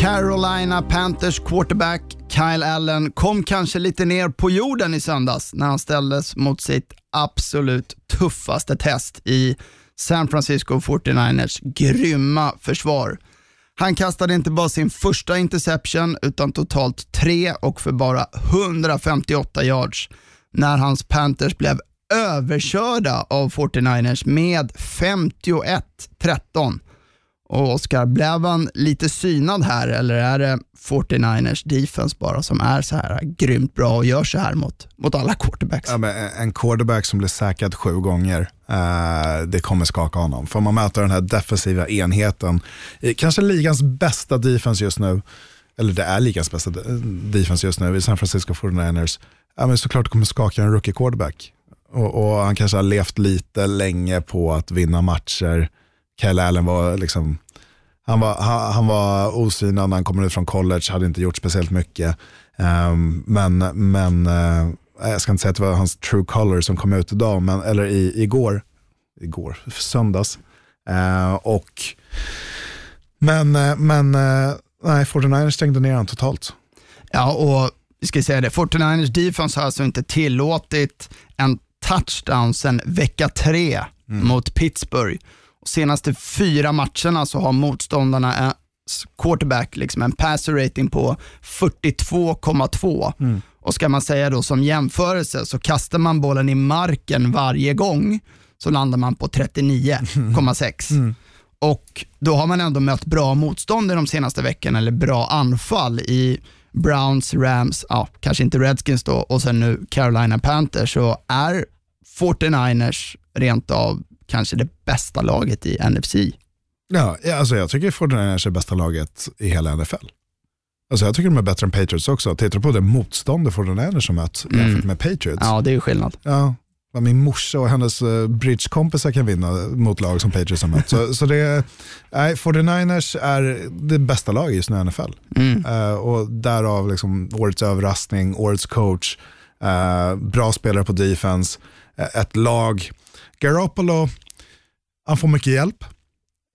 Carolina Panthers quarterback Kyle Allen kom kanske lite ner på jorden i söndags när han ställdes mot sitt absolut tuffaste test i San Francisco 49ers grymma försvar. Han kastade inte bara sin första interception utan totalt tre och för bara 158 yards när hans Panthers blev överkörda av 49ers med 51-13. Och Oskar, blev han lite synad här eller är det 49ers defense bara som är så här grymt bra och gör så här mot, mot alla quarterbacks? Ja, en quarterback som blir säkrad sju gånger, eh, det kommer skaka honom. Får man möta den här defensiva enheten, kanske ligans bästa defense just nu, eller det är ligans bästa defense just nu i San Francisco 49ers, ja, men såklart det kommer skaka en rookie quarterback. Och, och han kanske har levt lite länge på att vinna matcher Kyle Allen var liksom, han var, han, han var osynad när han kom ut från college, hade inte gjort speciellt mycket. Um, men men uh, jag ska inte säga att det var hans true color som kom ut idag, men, eller i, igår, igår, söndags. Uh, och, men uh, men uh, nej, 49ers stängde ner honom totalt. Ja, och vi ska säga det, 49ers defense har alltså inte tillåtit en touchdown sedan vecka tre mm. mot Pittsburgh senaste fyra matcherna så har motståndarna quarterback, liksom en passer rating på 42,2. Mm. Och ska man säga då som jämförelse så kastar man bollen i marken varje gång så landar man på 39,6. Mm. Och då har man ändå mött bra motstånd i de senaste veckorna, eller bra anfall i Browns, Rams, ja, kanske inte Redskins då, och sen nu Carolina Panthers, så är 49ers rent av kanske det bästa laget i NFC. Ja, alltså jag tycker 49ers är bästa laget i hela NFL. Alltså jag tycker de är bättre än Patriots också. Tittar på det motståndet 49ers som mött mm. jämfört med Patriots. Ja, det är ju skillnad. Ja, min morsa och hennes uh, bridgekompisar kan vinna mot lag som Patriots har mött. så, så det, nej, 49ers är det bästa laget just nu i NFL. Mm. Uh, och därav liksom årets överraskning, årets coach, uh, bra spelare på defense, ett lag Garoppolo, han får mycket hjälp.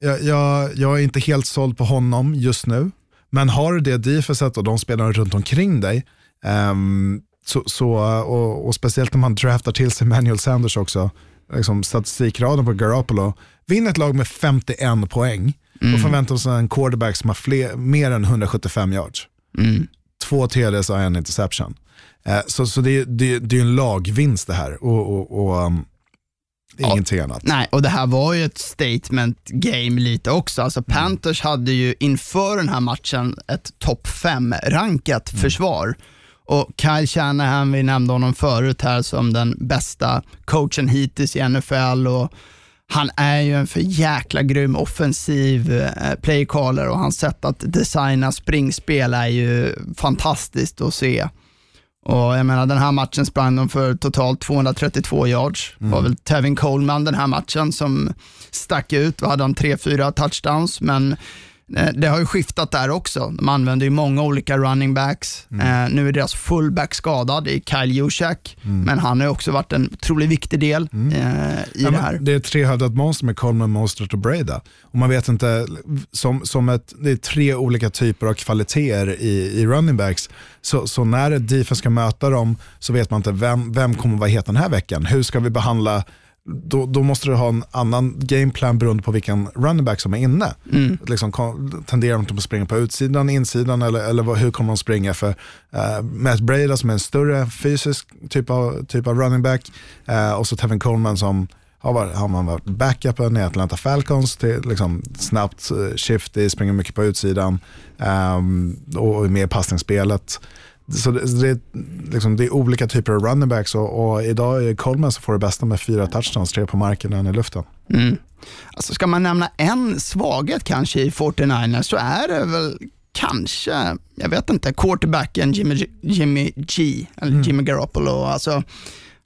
Jag, jag, jag, är inte helt såld på honom just nu. Men har du det defenset och de spelarna runt omkring dig, Ehm, så, så, och, och speciellt när man draftar till sig Manuel Sanders också, liksom statistikraden på Garoppolo, vinner ett lag med 51 poäng och förväntar sig en quarterback som har fler, mer än 175 yards. Två TDs och en interception. Eh, så så det, det, det är en lagvinst det här och, och, och um, ingenting annat. Nej, och det här var ju ett statement game lite också. Alltså Panthers hade ju inför den här matchen ett topp 5-rankat försvar. Och Kyle Shanahan, vi nämnde honom förut här som den bästa coachen hittills i NFL. Och han är ju en för jäkla grym offensiv eh, playcaller och hans sätt att designa springspel är ju fantastiskt att se. Och jag menar den här matchen sprang de för totalt 232 yards. Det var väl Tevin Coleman den här matchen som stack ut. Då hade han 3-4 touchdowns, men det har ju skiftat där också. De använder ju många olika running backs. Eh, nu är deras fullback skadad i Kyle Juszak, men han har också varit en otroligt viktig del eh, i Ja, det här. det är ett trehövdat monster med Coleman, Mostert och Breda. Och man vet inte, som, som ett, det är tre olika typer av kvaliteter i, i running backs. Så, så när defense ska möta dem så vet man inte vem, vem kommer vara het den här veckan. Hur ska vi behandla då, då måste du ha en annan gameplan beroende på vilken running back som är inne. Liksom, kom- tenderar de att springa på utsidan, insidan eller, eller vad, hur kommer de springa? För uh, Matt Breda som är en större fysisk typ av, typ av running back eh, och så Tevin Coleman som har, varit, har man varit backupen i Atlanta Falcons till liksom, snabbt uh, shifty, springer mycket på utsidan ehm, och är med i passningsspelet. Så det, så det, är, liksom, det är olika typer av running backs och, och idag är Coleman som får det bästa med fyra touchdowns, tre på marken och en i luften. Alltså ska man nämna en svaghet kanske i 49ers så är det väl kanske, jag vet inte, quarterbacken Jimmy, Jimmy G, eller Mm. Jimmy Garoppolo. Alltså,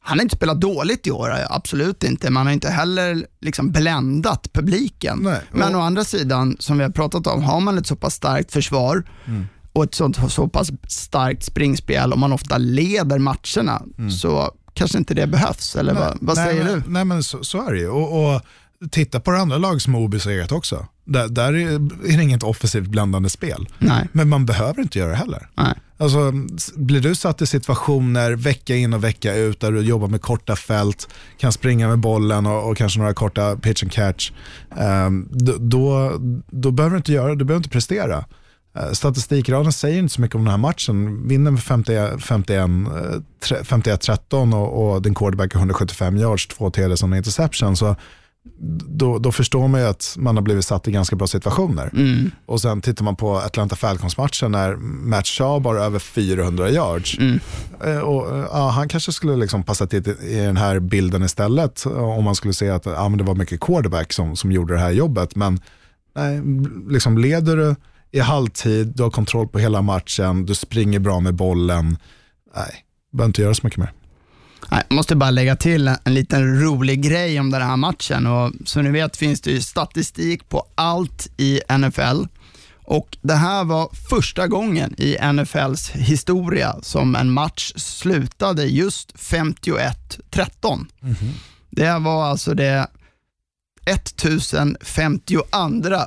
han har inte spelat dåligt i år, absolut inte. Man har inte heller liksom bländat publiken. Nej, Men och- å andra sidan, som vi har pratat om, har man ett så pass starkt försvar Mm. Och ett sånt, så pass starkt springspel och man ofta leder matcherna, så kanske inte det behövs. Eller vad, vad Mm. nej, säger men, du? Nej men så, så är det ju. Och, och titta på det andra lag som är obesegrat också. Där, där är, det inget offensivt blandande spel. Nej. Men man behöver inte göra det heller. Nej. Alltså, blir du satt i situationer vecka in och vecka ut där du jobbar med korta fält, kan springa med bollen och, och kanske några korta pitch and catch, ehm, då, då, då behöver du inte göra du behöver inte prestera. Uh, statistikraden säger inte så mycket om den här matchen. Vinner med 50 51, eh, 51-13 och, och din quarterback har 175 yards, två TDs och en interception. Så då, då förstår man ju att man har blivit satt i ganska bra situationer. Och sen tittar man på Atlanta Falcons-matchen när Matt Shaw bara över 400 yards. Eh, Och, eh, ja, han kanske skulle liksom passa till i den här bilden istället eh, om man skulle se att ja, men det var mycket quarterback som, som gjorde det här jobbet. Men nej, liksom leder du i halvtid, du har kontroll på hela matchen, du springer bra med bollen. Nej, behöver inte göra så mycket mer. Nej, Jag måste bara lägga till en, en liten rolig grej om den här matchen. Och som ni vet finns det ju statistik på allt i NFL. Och Det här var första gången i NFLs historia som en match slutade just 51-13. Det var alltså det 1052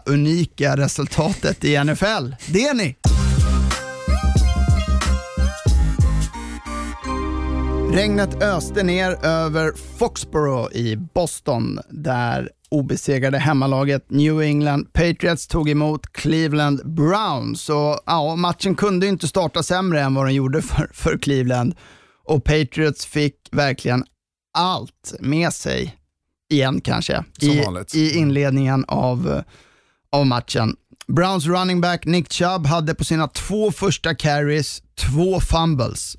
unika resultatet i NFL. Det är ni! Regnet öste ner över Foxborough i Boston där obesegrade hemmalaget New England Patriots tog emot Cleveland Browns. Och, ja, matchen kunde inte starta sämre än vad den gjorde för, för Cleveland och Patriots fick verkligen allt med sig igen kanske i, i inledningen av, av matchen. Browns running back Nick Chubb hade på sina två första carries två fumbles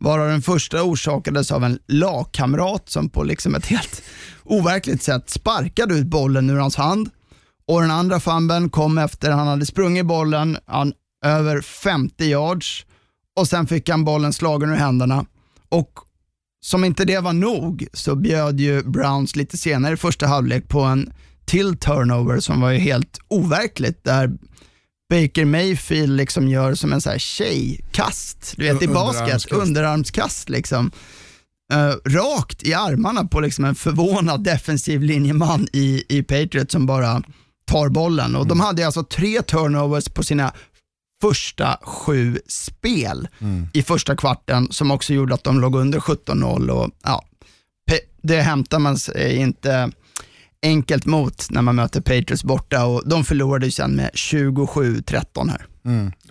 varav den första orsakades av en lagkamrat som på liksom ett helt overkligt sätt sparkade ut bollen ur hans hand. Och den andra fumben kom efter han hade sprungit bollen han, över 50 yards och sen fick han bollen slagen ur händerna. Och som inte det var nog så bjöd ju Browns lite senare i första halvlek på en till turnover som var ju helt overkligt där Baker Mayfield liksom gör som en så här tjejkast, du vet i basket, Underarmskast. liksom. Eh, rakt i armarna på liksom en förvånad defensiv linjeman i, i Patriots som bara tar bollen. Och De hade alltså tre turnovers på sina första sju spel i första kvarten som också gjorde att de låg under 17-0. Och, ja, det hämtar man sig inte enkelt mot när man möter Patriots borta och de förlorade ju sen med 27-13 här.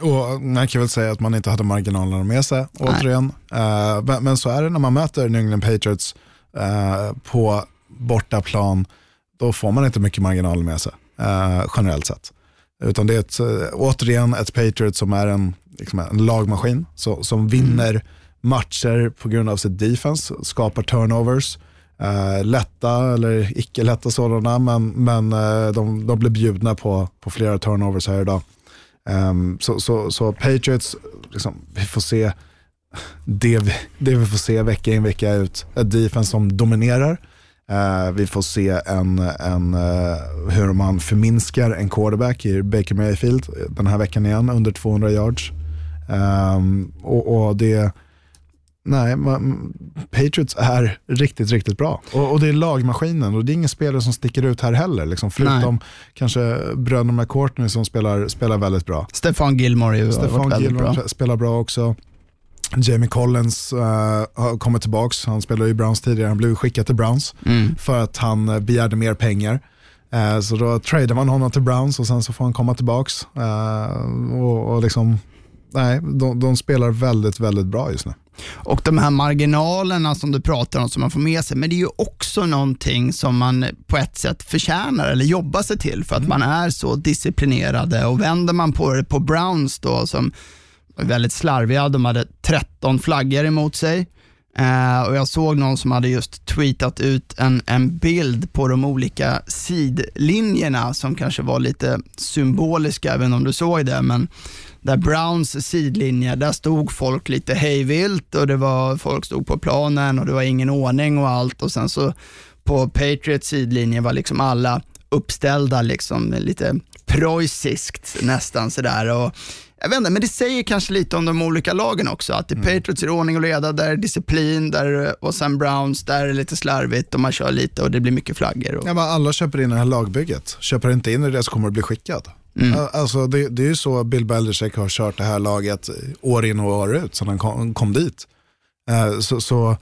Och man kan väl säga att man inte hade marginalerna med sig, återigen. Eh, men, men så är det när man möter New England Patriots eh, på bortaplan. Då får man inte mycket marginaler med sig, eh, generellt sett. Utan det är ett, eh, återigen ett Patriots som är en, liksom en lagmaskin, så, som vinner matcher på grund av sitt defense, skapar turnovers. Eh, lätta eller icke lätta sådana, men, men eh, de, de blir bjudna på, på flera turnovers här idag. Ehm, så, så, så Patriots, liksom, vi får se det vi, det vi får se vecka in vecka ut. Ett defense som dominerar. Eh, vi får se en, en, eh, hur man förminskar en quarterback i Baker Mayfield den här veckan igen under 200 yards. Ehm, och, och det, nej, man, Patriots är riktigt, riktigt bra. Och, och det är lagmaskinen och det är ingen spelare som sticker ut här heller. Liksom, förutom kanske bröderna McCourtney som spelar, spelar väldigt bra. Stefan Gilmore ju Stefan väldigt bra. Gilmore spelar bra också. Jamie Collins uh, har kommit tillbaka. Han spelade i Browns tidigare. Han blev skickad till Browns Mm. för att han eh, begärde mer pengar. Eh, så då tradade man honom till Browns och sen så får han komma tillbaka. och, och liksom, nej, de, de spelar väldigt, väldigt bra just nu. Och de här marginalerna som du pratar om som man får med sig, men det är ju också någonting som man på ett sätt förtjänar eller jobbar sig till för att man är så disciplinerade och vänder man på det på Browns då som var väldigt slarviga, de hade 13 flaggor emot sig. Eh, och jag såg någon som hade just tweetat ut en, en bild på de olika sidlinjerna som kanske var lite symboliska, även om du såg det, men där Browns sidlinje, där stod folk lite hejvilt och det var folk stod på planen och det var ingen ordning och allt. Och sen så på Patriots sidlinje var liksom alla uppställda liksom lite preussiskt nästan sådär. Och jag vet inte, men det säger kanske lite om de olika lagen också. Att i Patriots är det ordning och leda, där är disciplin, där, och sen Browns, där är det lite slarvigt och man kör lite och det blir mycket flaggor. Och, Ja, men alla köper in det här lagbygget. Köper inte in i det så kommer det bli skickad. Ä- Alltså, det, det är ju så Bill Belichick har kört det här laget år in och år ut sedan han kom, kom dit. Eh, Så, så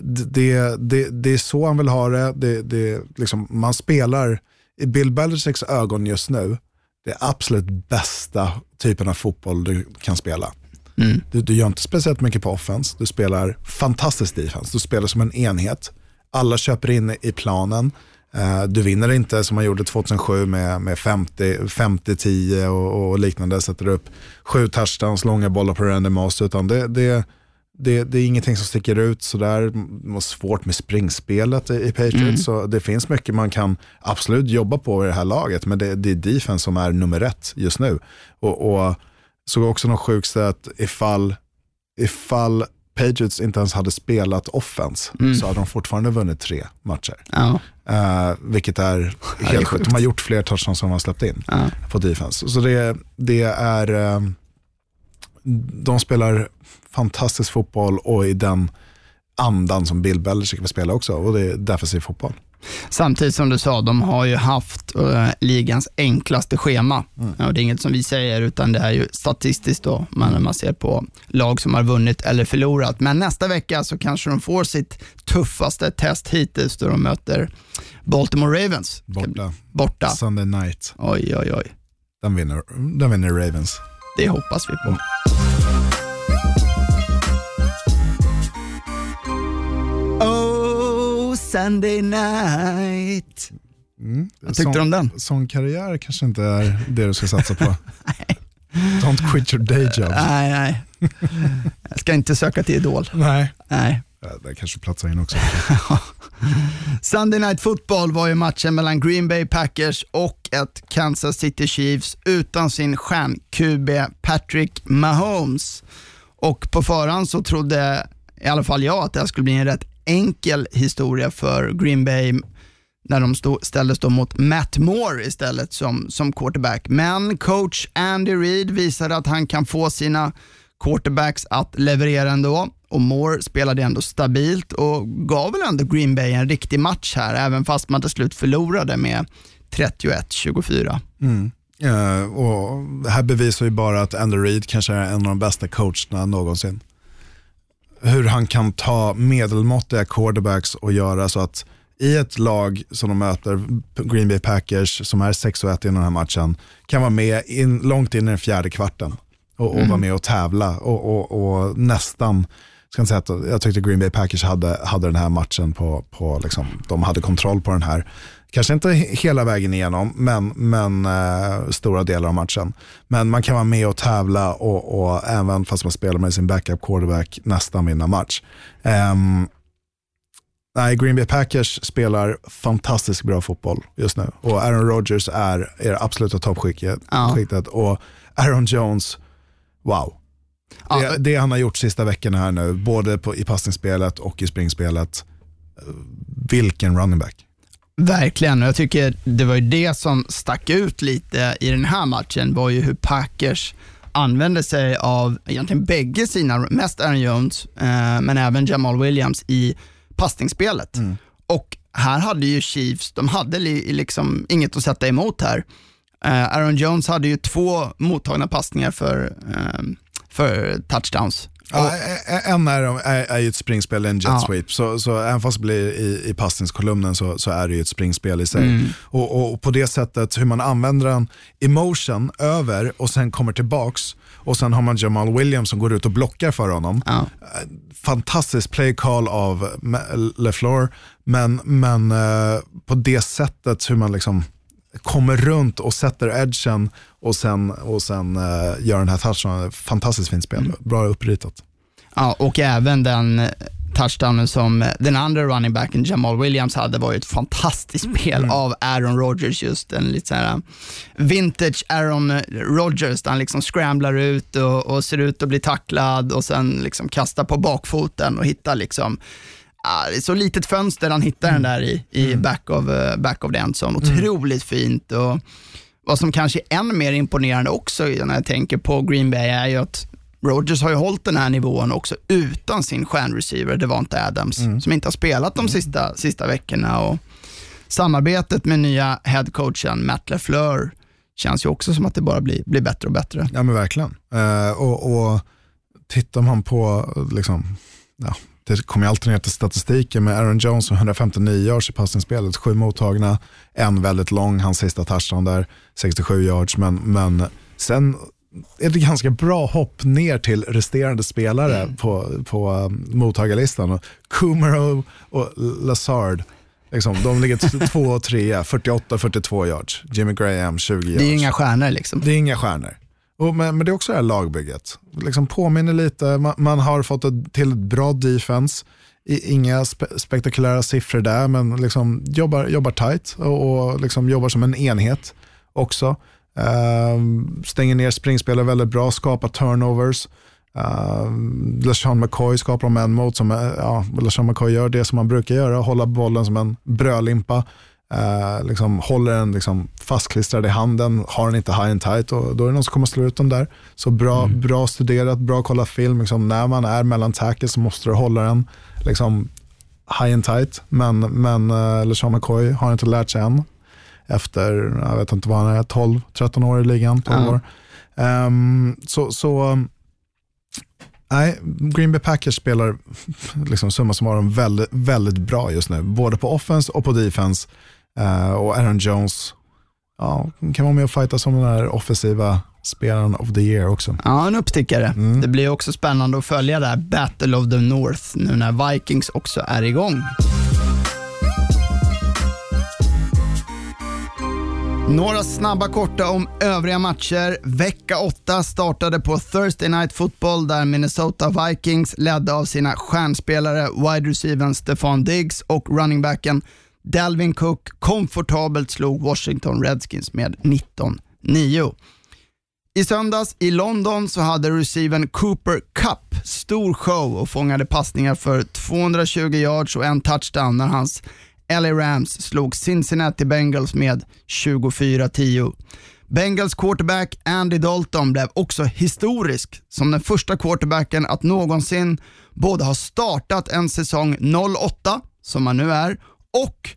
det, det, det är så han vill ha det. det, det liksom, man spelar, i Bill Belichicks ögon just nu, det absolut bästa typen av fotboll du kan spela. Du, du gör inte speciellt mycket på offense, du spelar fantastisk defense, du spelar som en enhet. Alla köper in i planen. Eh, du vinner inte som man gjorde 2007 med, med 50 50-10 och, och liknande, sätter upp sju touchdowns, långa bollar på Randy Moss, utan det, det, det, det är ingenting som sticker ut sådär. Det var svårt med springspelet i, i Patriots, så det finns mycket man kan absolut jobba på i det här laget, men det, det är defense som är nummer ett just nu. Och, och såg också något sjukt att ifall, ifall Patriots inte ens hade spelat offense så hade de fortfarande vunnit tre matcher. ja. Eh, vilket är helt sjukt. De har gjort fler touchdowns som de har släppt in Ja. på defense. Så det, det är, eh, de spelar fantastisk fotboll och i den andan som Bill Belichick vill spela också. Och det är defensiv fotboll. Samtidigt som du sa, de har ju haft eh, ligans enklaste schema. Och det är inget som vi säger, utan det är ju statistiskt då, man, när man ser på lag som har vunnit eller förlorat. Men nästa vecka så kanske de får sitt tuffaste test hittills då de möter Baltimore Ravens. Borta. Borta. Sunday night. Oj, oj, oj. Den vinner, den vinner Ravens. Det hoppas vi på. Oh, Sunday night. Vad tyckte du om den? Sån karriär kanske inte är det du ska satsa på. Don't quit your day job. Nej, nej. Jag ska inte söka till Idol. Nej. Nej. Ja, Det kanske platsar in också. Sunday Night Football var ju matchen mellan Green Bay Packers och ett Kansas City Chiefs utan sin stjärn-QB Patrick Mahomes. Och på förhand så trodde i alla fall jag att det här skulle bli en rätt enkel historia för Green Bay när de stå, ställdes då mot Matt Moore istället som, som quarterback. Men coach Andy Reid visade att han kan få sina quarterbacks att leverera ändå och Moore spelade ändå stabilt och gav väl ändå Green Bay en riktig match här, även fast man till slut förlorade med 31-24. Mm. Eh, och det här bevisar ju bara att Andy Reid kanske är en av de bästa coacherna någonsin. Hur han kan ta medelmåttiga quarterbacks och göra så att i ett lag som de möter, Green Bay Packers, som är 6-1 i den här matchen, kan vara med in, långt in i den fjärde kvarten och, och vara med och tävla och, och, och nästan ska inte säga att jag tyckte Green Bay Packers hade, hade den här matchen på, på liksom, de hade kontroll på den här. Kanske inte hela vägen igenom, men, men eh, stora delar av matchen. Men man kan vara med och tävla och, och även fast man spelar med sin backup quarterback nästan vinna match. Ehm, nej, Green Bay Packers spelar fantastiskt bra fotboll just nu och Aaron Rodgers är, det absoluta toppskiktet. Ja. Och Aaron Jones, wow. Det, det han har gjort sista veckorna här nu, både på, i passningsspelet och i springspelet. eh, Vilken running back. Verkligen, och jag tycker det var ju det som stack ut lite i den här matchen, var ju hur Packers använde sig av egentligen bägge sina, mest Aaron Jones, eh, men även Jamal Williams i passningsspelet. Och här hade ju Chiefs, de hade li, liksom inget att sätta emot här. Eh, Aaron Jones hade ju två mottagna passningar för, eh, för touchdowns. Ja, en är, är, är ju ett springspel, en jet Ja. sweep. Så, så även fast det blir i, i passningskolumnen så, så är det ju ett springspel i sig. Och, och, och på det sättet hur man använder en emotion över och sen kommer tillbaks och sen har man Jamal Williams som går ut och blockar för honom. Ja. Fantastisk play call av LeFleur, men, men eh, på det sättet hur man liksom kommer runt och sätter edgen och sen, och sen eh, gör den här touchen. Fantastiskt fint spel, bra uppritat. Ja, och även den eh, touchdownen som eh, den andra running backen Jamal Williams hade var ju ett fantastiskt spel av Aaron Rodgers, just en lite så här vintage Aaron Rodgers, där han liksom scramblar ut och, och ser ut att bli tacklad och sen liksom kastar på bakfoten och hittar liksom så litet fönster han hittar den där i, i back, of, eh, back of the end zone. Otroligt fint. Och vad som kanske är än mer imponerande också när jag tänker på Green Bay är ju att Rodgers har ju hållit den här nivån också utan sin stjärnreceiver Devonta Adams, som inte har spelat de sista, sista veckorna. Och samarbetet med nya headcoachen Matt LeFleur känns ju också som att det bara blir, blir bättre och bättre. Ja men verkligen. Eh, och, och tittar man på, liksom, ja, det kommer alltid ner till statistiken med Aaron Jones och 159 yards i passningsspelet, sju mottagna, en väldigt lång, hans sista touchdown där, 67 yards, men, men sen är det ganska bra hopp ner till resterande spelare på, på um, mottagarlistan. Kumaro och Lazard, liksom, de ligger två och trea, 48-42 yards. Jimmy Graham 20 yards. Det är inga stjärnor liksom. Det är inga stjärnor. Och, men, men det är också det här lagbygget. Liksom påminner lite, man, man har fått ett, till ett bra defense. I, inga spe, spektakulära siffror där, men liksom jobbar, jobbar tight och, och liksom jobbar som en enhet också. Uh, stänger ner springspelare väldigt bra, skapar turnovers. Ehm, uh, LeSean McCoy skapar de en mot som, eh, ja, LeSean McCoy gör det som man brukar göra, hålla bollen som en brödlimpa. Eh, liksom håller den liksom fastklistrad i handen, har den inte high and tight och då är det någon som kommer att slå ut den där. Så bra, bra studerat, bra kolla film. Liksom, när man är mellan tackles så måste du hålla den liksom, high and tight. Men, men uh, LeSean McCoy har inte lärt sig än. Efter, jag vet inte vad han är, 12-13 år i ligan. 12 Ja. år. Ehm, så, så Nej, Green Bay Packers spelar liksom summa summarum väldigt, väldigt bra just nu. Både på offense och på defense. Eh, och Aaron Jones ja, kan vara med och fighta som den här offensiva spelaren of the year också. Ja, en uppstickare. Det blir också spännande att följa det här Battle of the North nu när Vikings också är igång. Några snabba korta om övriga matcher. Vecka 8 startade på Thursday Night Football där Minnesota Vikings ledda av sina stjärnspelare wide receivern Stefan Diggs och running backen Dalvin Cook komfortabelt slog Washington Redskins med 19-9. I söndags i London så hade receiven Cooper Cup stor show och fångade passningar för 220 yards och en touchdown när hans LA Rams slog Cincinnati Bengals med 24-10. Bengals quarterback Andy Dalton blev också historisk som den första quarterbacken att någonsin både ha startat en säsong 08, som han nu är, och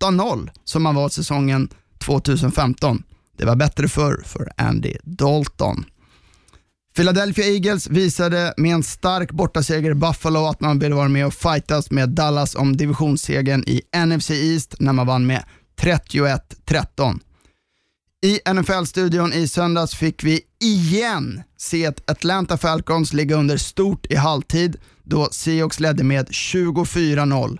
8-0 som han var säsongen 2015. Det var bättre förr för Andy Dalton. Philadelphia Eagles visade med en stark bortaseger i Buffalo att man ville vara med och fightas med Dallas om divisionssegern i NFC East när man vann med 31-13. I NFL-studion i söndags fick vi igen se ett Atlanta Falcons ligga under stort i halvtid då Seahawks ledde med 24-0.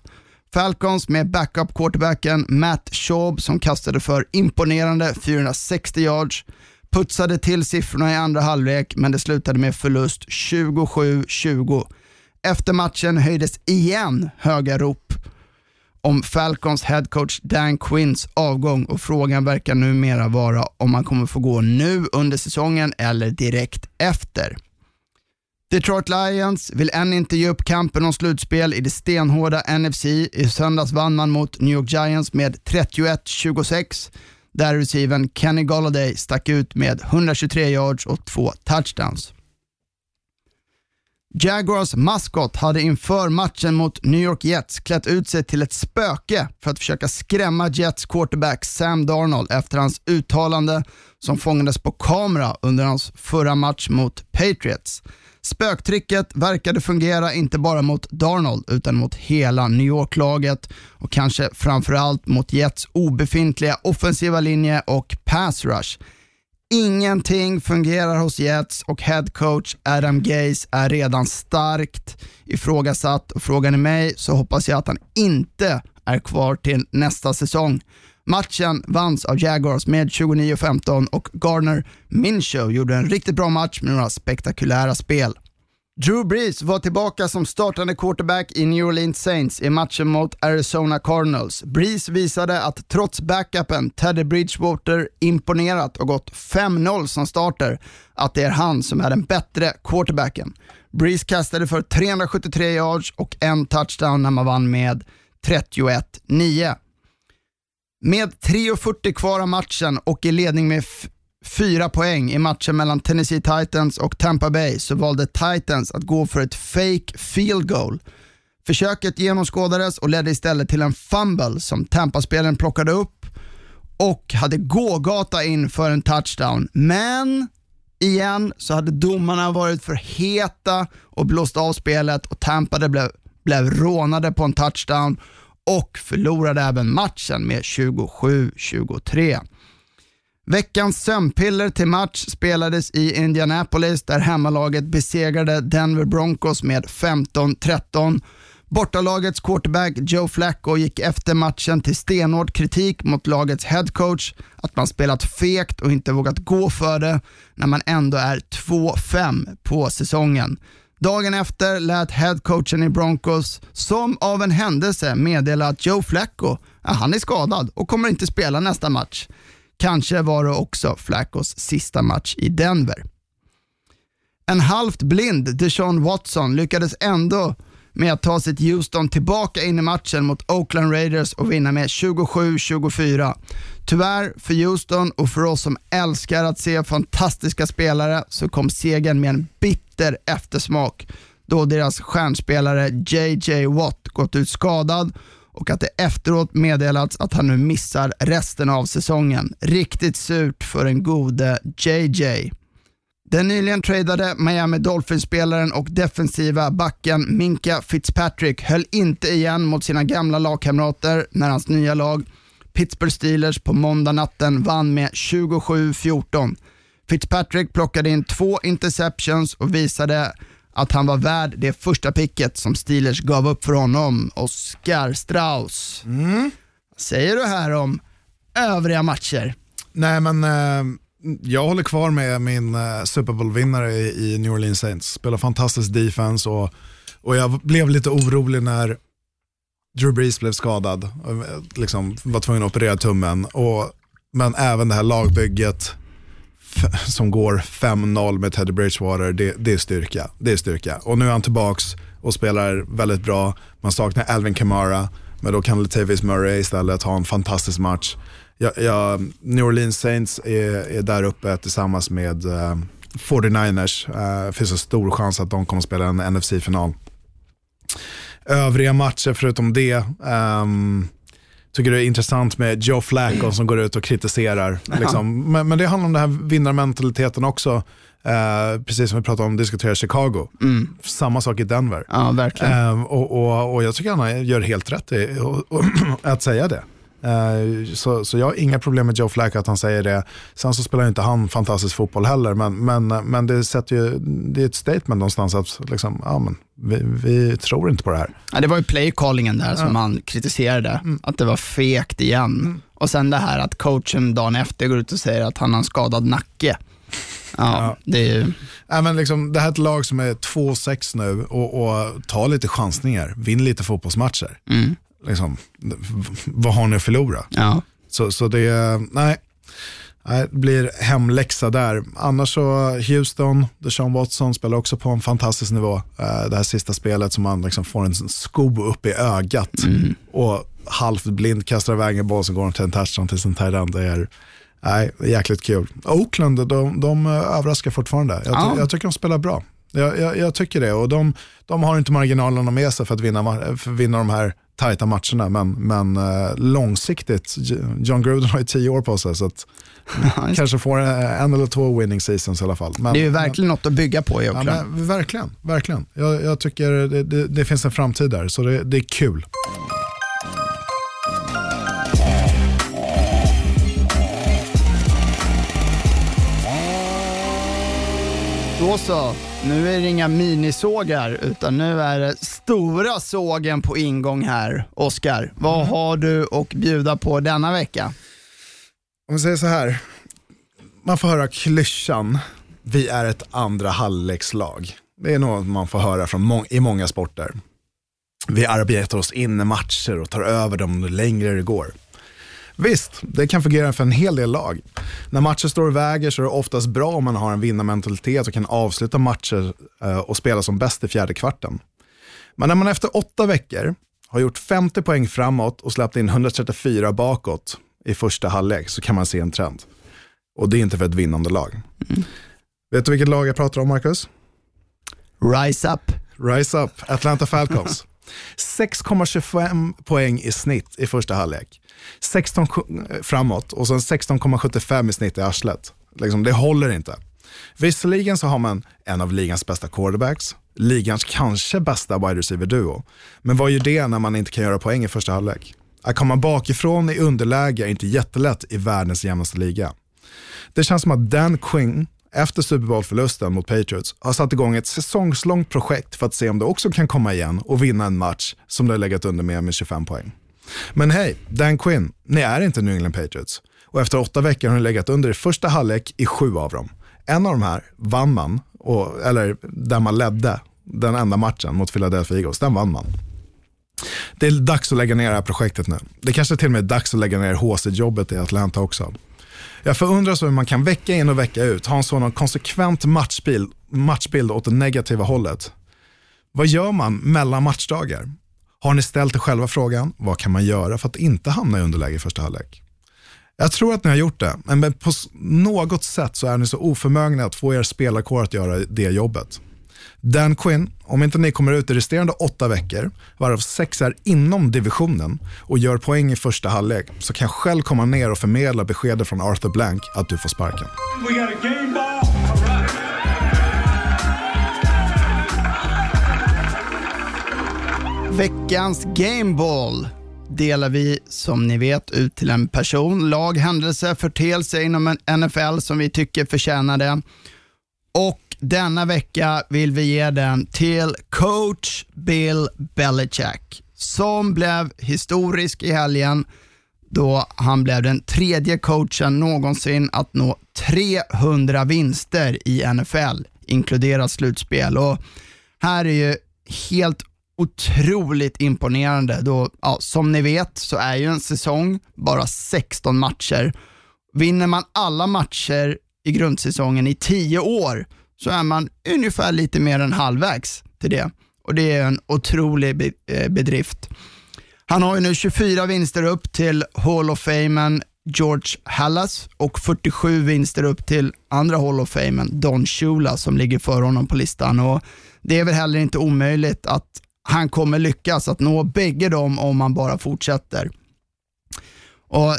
Falcons med backup-quarterbacken Matt Schaub som kastade för imponerande 460 yards putsade till siffrorna i andra halvlek men det slutade med förlust 27-20. Efter matchen höjdes igen höga rop om Falcons headcoach Dan Quinns avgång och frågan verkar numera vara om han kommer få gå nu under säsongen eller direkt efter. Detroit Lions vill än inte ge upp kampen om slutspel i det stenhårda NFC. I söndags vann man mot New York Giants med 31-26 där receiven Kenny Galladay stack ut med 123 yards och två touchdowns. Jaguars maskot hade inför matchen mot New York Jets klätt ut sig till ett spöke för att försöka skrämma Jets quarterback Sam Darnold efter hans uttalande som fångades på kamera under hans förra match mot Patriots. Spöktricket verkade fungera inte bara mot Darnold utan mot hela New York-laget och kanske framförallt mot Jets obefintliga offensiva linje och pass rush. Ingenting fungerar hos Jets och headcoach Adam Gaze är redan starkt ifrågasatt och frågan är mig så hoppas jag att han inte är kvar till nästa säsong. Matchen vanns av Jaguars med 29-15 och Garner Minshew gjorde en riktigt bra match med några spektakulära spel. Drew Brees var tillbaka som startande quarterback i New Orleans Saints i matchen mot Arizona Cardinals. Brees visade att trots backupen Teddy Bridgewater imponerat och gått 5-0 som starter, att det är han som är den bättre quarterbacken. Brees kastade för 373 yards och en touchdown när man vann med 31-9. Med 3.40 kvar av matchen och i ledning med fyra poäng i matchen mellan Tennessee Titans och Tampa Bay så valde Titans att gå för ett fake field goal. Försöket genomskådades och ledde istället till en fumble som Tampa-spelaren plockade upp och hade gågata in för en touchdown. Men igen så hade domarna varit för heta och blåst av spelet och Tampa blev, blev rånade på en touchdown och förlorade även matchen med 27-23. Veckans sömnpiller till match spelades i Indianapolis där hemmalaget besegrade Denver Broncos med 15-13. Bortalagets quarterback Joe Flacco gick efter matchen till stenhård kritik mot lagets headcoach att man spelat fegt och inte vågat gå för det när man ändå är 2-5 på säsongen. Dagen efter lät headcoachen i Broncos som av en händelse meddela att Joe Flacco, han är skadad och kommer inte spela nästa match. Kanske var det också Flaccos sista match i Denver. En halvt blind Deshaun Watson lyckades ändå med att ta sitt Houston tillbaka in i matchen mot Oakland Raiders och vinna med 27-24. Tyvärr för Houston och för oss som älskar att se fantastiska spelare så kom segern med en bitter eftersmak då deras stjärnspelare JJ Watt gått ut skadad och att det efteråt meddelats att han nu missar resten av säsongen. Riktigt surt för den gode JJ. Den nyligen tradade Miami Dolphins-spelaren och defensiva backen Minka Fitzpatrick höll inte igen mot sina gamla lagkamrater när hans nya lag Pittsburgh Steelers på måndag natten vann med 27-14. Fitzpatrick plockade in två interceptions och visade att han var värd det första picket som Steelers gav upp för honom, Oscar Strauss. Mm. Vad säger du här om övriga matcher? Nej men eh, jag håller kvar med min eh, Super Bowl-vinnare i, i New Orleans Saints. Spelar fantastisk defense och, och jag blev lite orolig när Drew Brees blev skadad. Och, eh, liksom, var tvungen att operera tummen. Och, men även det här lagbygget som går 5-0 med Teddy Bridgewater, det, det, är styrka. det är styrka. Och nu är han tillbaks och spelar väldigt bra. Man saknar Alvin Kamara, men då kan Latavius Murray istället ha en fantastisk match. Jag, jag, New Orleans Saints är, är där uppe tillsammans med uh, 49ers. Det uh, finns en stor chans att de kommer att spela en NFC-final. Övriga matcher förutom det, um, tycker det är intressant med Joe Flacco som går ut och kritiserar. Liksom. Men, men det handlar om den här vinnarmentaliteten också. Eh, precis som vi pratade om, diskuterar Chicago. Samma sak i Denver. Ja, verkligen. Eh, och, och, och jag tycker han gör helt rätt i och, att säga det. Eh, så, så jag har inga problem med Joe Flacco att han säger det. Sen så spelar inte han fantastisk fotboll heller, men, men, men det, sätter ju, det är ett statement någonstans att liksom, ja, men, vi, vi tror inte på det här. Ja, det var ju playcallingen där som han kritiserade, att det var fegt igen. Och sen det här att coachen dagen efter går ut och säger att han har en skadad nacke. Ja, det är ju... Ja, men liksom, det här är ett lag som är 2-6 nu och, och tar lite chansningar, vinner lite fotbollsmatcher. Liksom, vad har ni att förlora? Ja. Så, så det, nej, nej, det blir hemläxa där. Annars så Houston, Deshaun Watson spelar också på en fantastisk nivå. Eh, Det här sista spelet som man liksom får en sko upp i ögat och halvt blind kastar iväg en boll som går till en touchdown till sin tight. Det är nej, jäkligt kul. Oakland, de, de eh, överraskar fortfarande. Jag, Ja. jag tycker de spelar bra. Jag, jag, jag tycker det och de, de har inte marginalerna med sig för att vinna, för att vinna de här tajta matcherna. Men, men eh, långsiktigt, John Gruden har ju tio år på sig så att kanske får en eller två winning seasons i alla fall. Men, Det är ju verkligen något att bygga på i men, ja, Oakland. men, verkligen, verkligen. Jag, jag tycker det, det, det finns en framtid där så det, det är kul. Då så, nu är det inga minisågar utan nu är det stora sågen på ingång här. Oskar, vad har du att bjuda på denna vecka? Om vi säger så här, man får höra klyschan, vi är ett andra halvlekslag. Det är något man får höra från må- i många sporter. Vi arbetar oss in i matcher och tar över dem längre det går. Visst, det kan fungera för en hel del lag. När matcher står och väger så är det oftast bra om man har en vinnarmentalitet och kan avsluta matcher eh, och spela som bäst i fjärde kvarten. Men när man efter åtta veckor har gjort 50 poäng framåt och släppt in 134 bakåt i första halvlek så kan man se en trend. Och det är inte för ett vinnande lag. Vet du vilket lag jag pratar om, Marcus? Rise up. Rise Up, Atlanta Falcons. 6,25 poäng i snitt i första halvlek. 16 framåt och sen 16,75 i snitt i arslet. Liksom, det håller inte. Visserligen så har man en av ligans bästa quarterbacks, ligans kanske bästa wide receiver-duo. Men vad gör det när man inte kan göra poäng i första halvlek? Att komma bakifrån i underläge är inte jättelätt i världens jämnaste liga. Det känns som att Dan Quinn, efter Super Bowl-förlusten mot Patriots, har satt igång ett säsongslångt projekt för att se om det också kan komma igen och vinna en match som det har legat under med med 25 poäng. Men hej, Dan Quinn, ni är inte New England Patriots. Och efter åtta veckor har ni legat under i första halvlek i sju av dem. En av de här vann man, och, eller där man ledde den enda matchen mot Philadelphia Eagles, den vann man. Det är dags att lägga ner det här projektet nu. Det kanske till och med är dags att lägga ner HC-jobbet i Atlanta också. Jag förundras hur man kan vecka in och vecka ut ha en sådan konsekvent matchbild, matchbild åt det negativa hållet. Vad gör man mellan matchdagar? Har ni ställt er själva frågan, vad kan man göra för att inte hamna i underläge i första halvlek? Jag tror att ni har gjort det, men på något sätt så är ni så oförmögna att få er spelarkår att göra det jobbet. Dan Quinn, om inte ni kommer ut i resterande åtta veckor, varav sex är inom divisionen och gör poäng i första halvlek, så kan jag själv komma ner och förmedla beskedet från Arthur Blank att du får sparken. Veckans Gameball delar vi som ni vet ut till en person, lag, händelse, förteelse inom en NFL som vi tycker förtjänar det. Och denna vecka vill vi ge den till coach Bill Belichick som blev historisk i helgen då han blev den tredje coachen någonsin att nå 300 vinster i NFL, inkluderat slutspel. Och här är ju helt otroligt imponerande då, ja, som ni vet så är ju en säsong bara 16 matcher. Vinner man alla matcher i grundsäsongen i 10 år så är man ungefär lite mer än halvvägs till det. Och det är en otrolig eh, bedrift. Han har ju nu 24 vinster upp till Hall of Famen George Hallas och 47 vinster upp till andra Hall of Famen Don Shula som ligger före honom på listan. Och Det är väl heller inte omöjligt att han kommer lyckas att nå bägge dem om han bara fortsätter. Och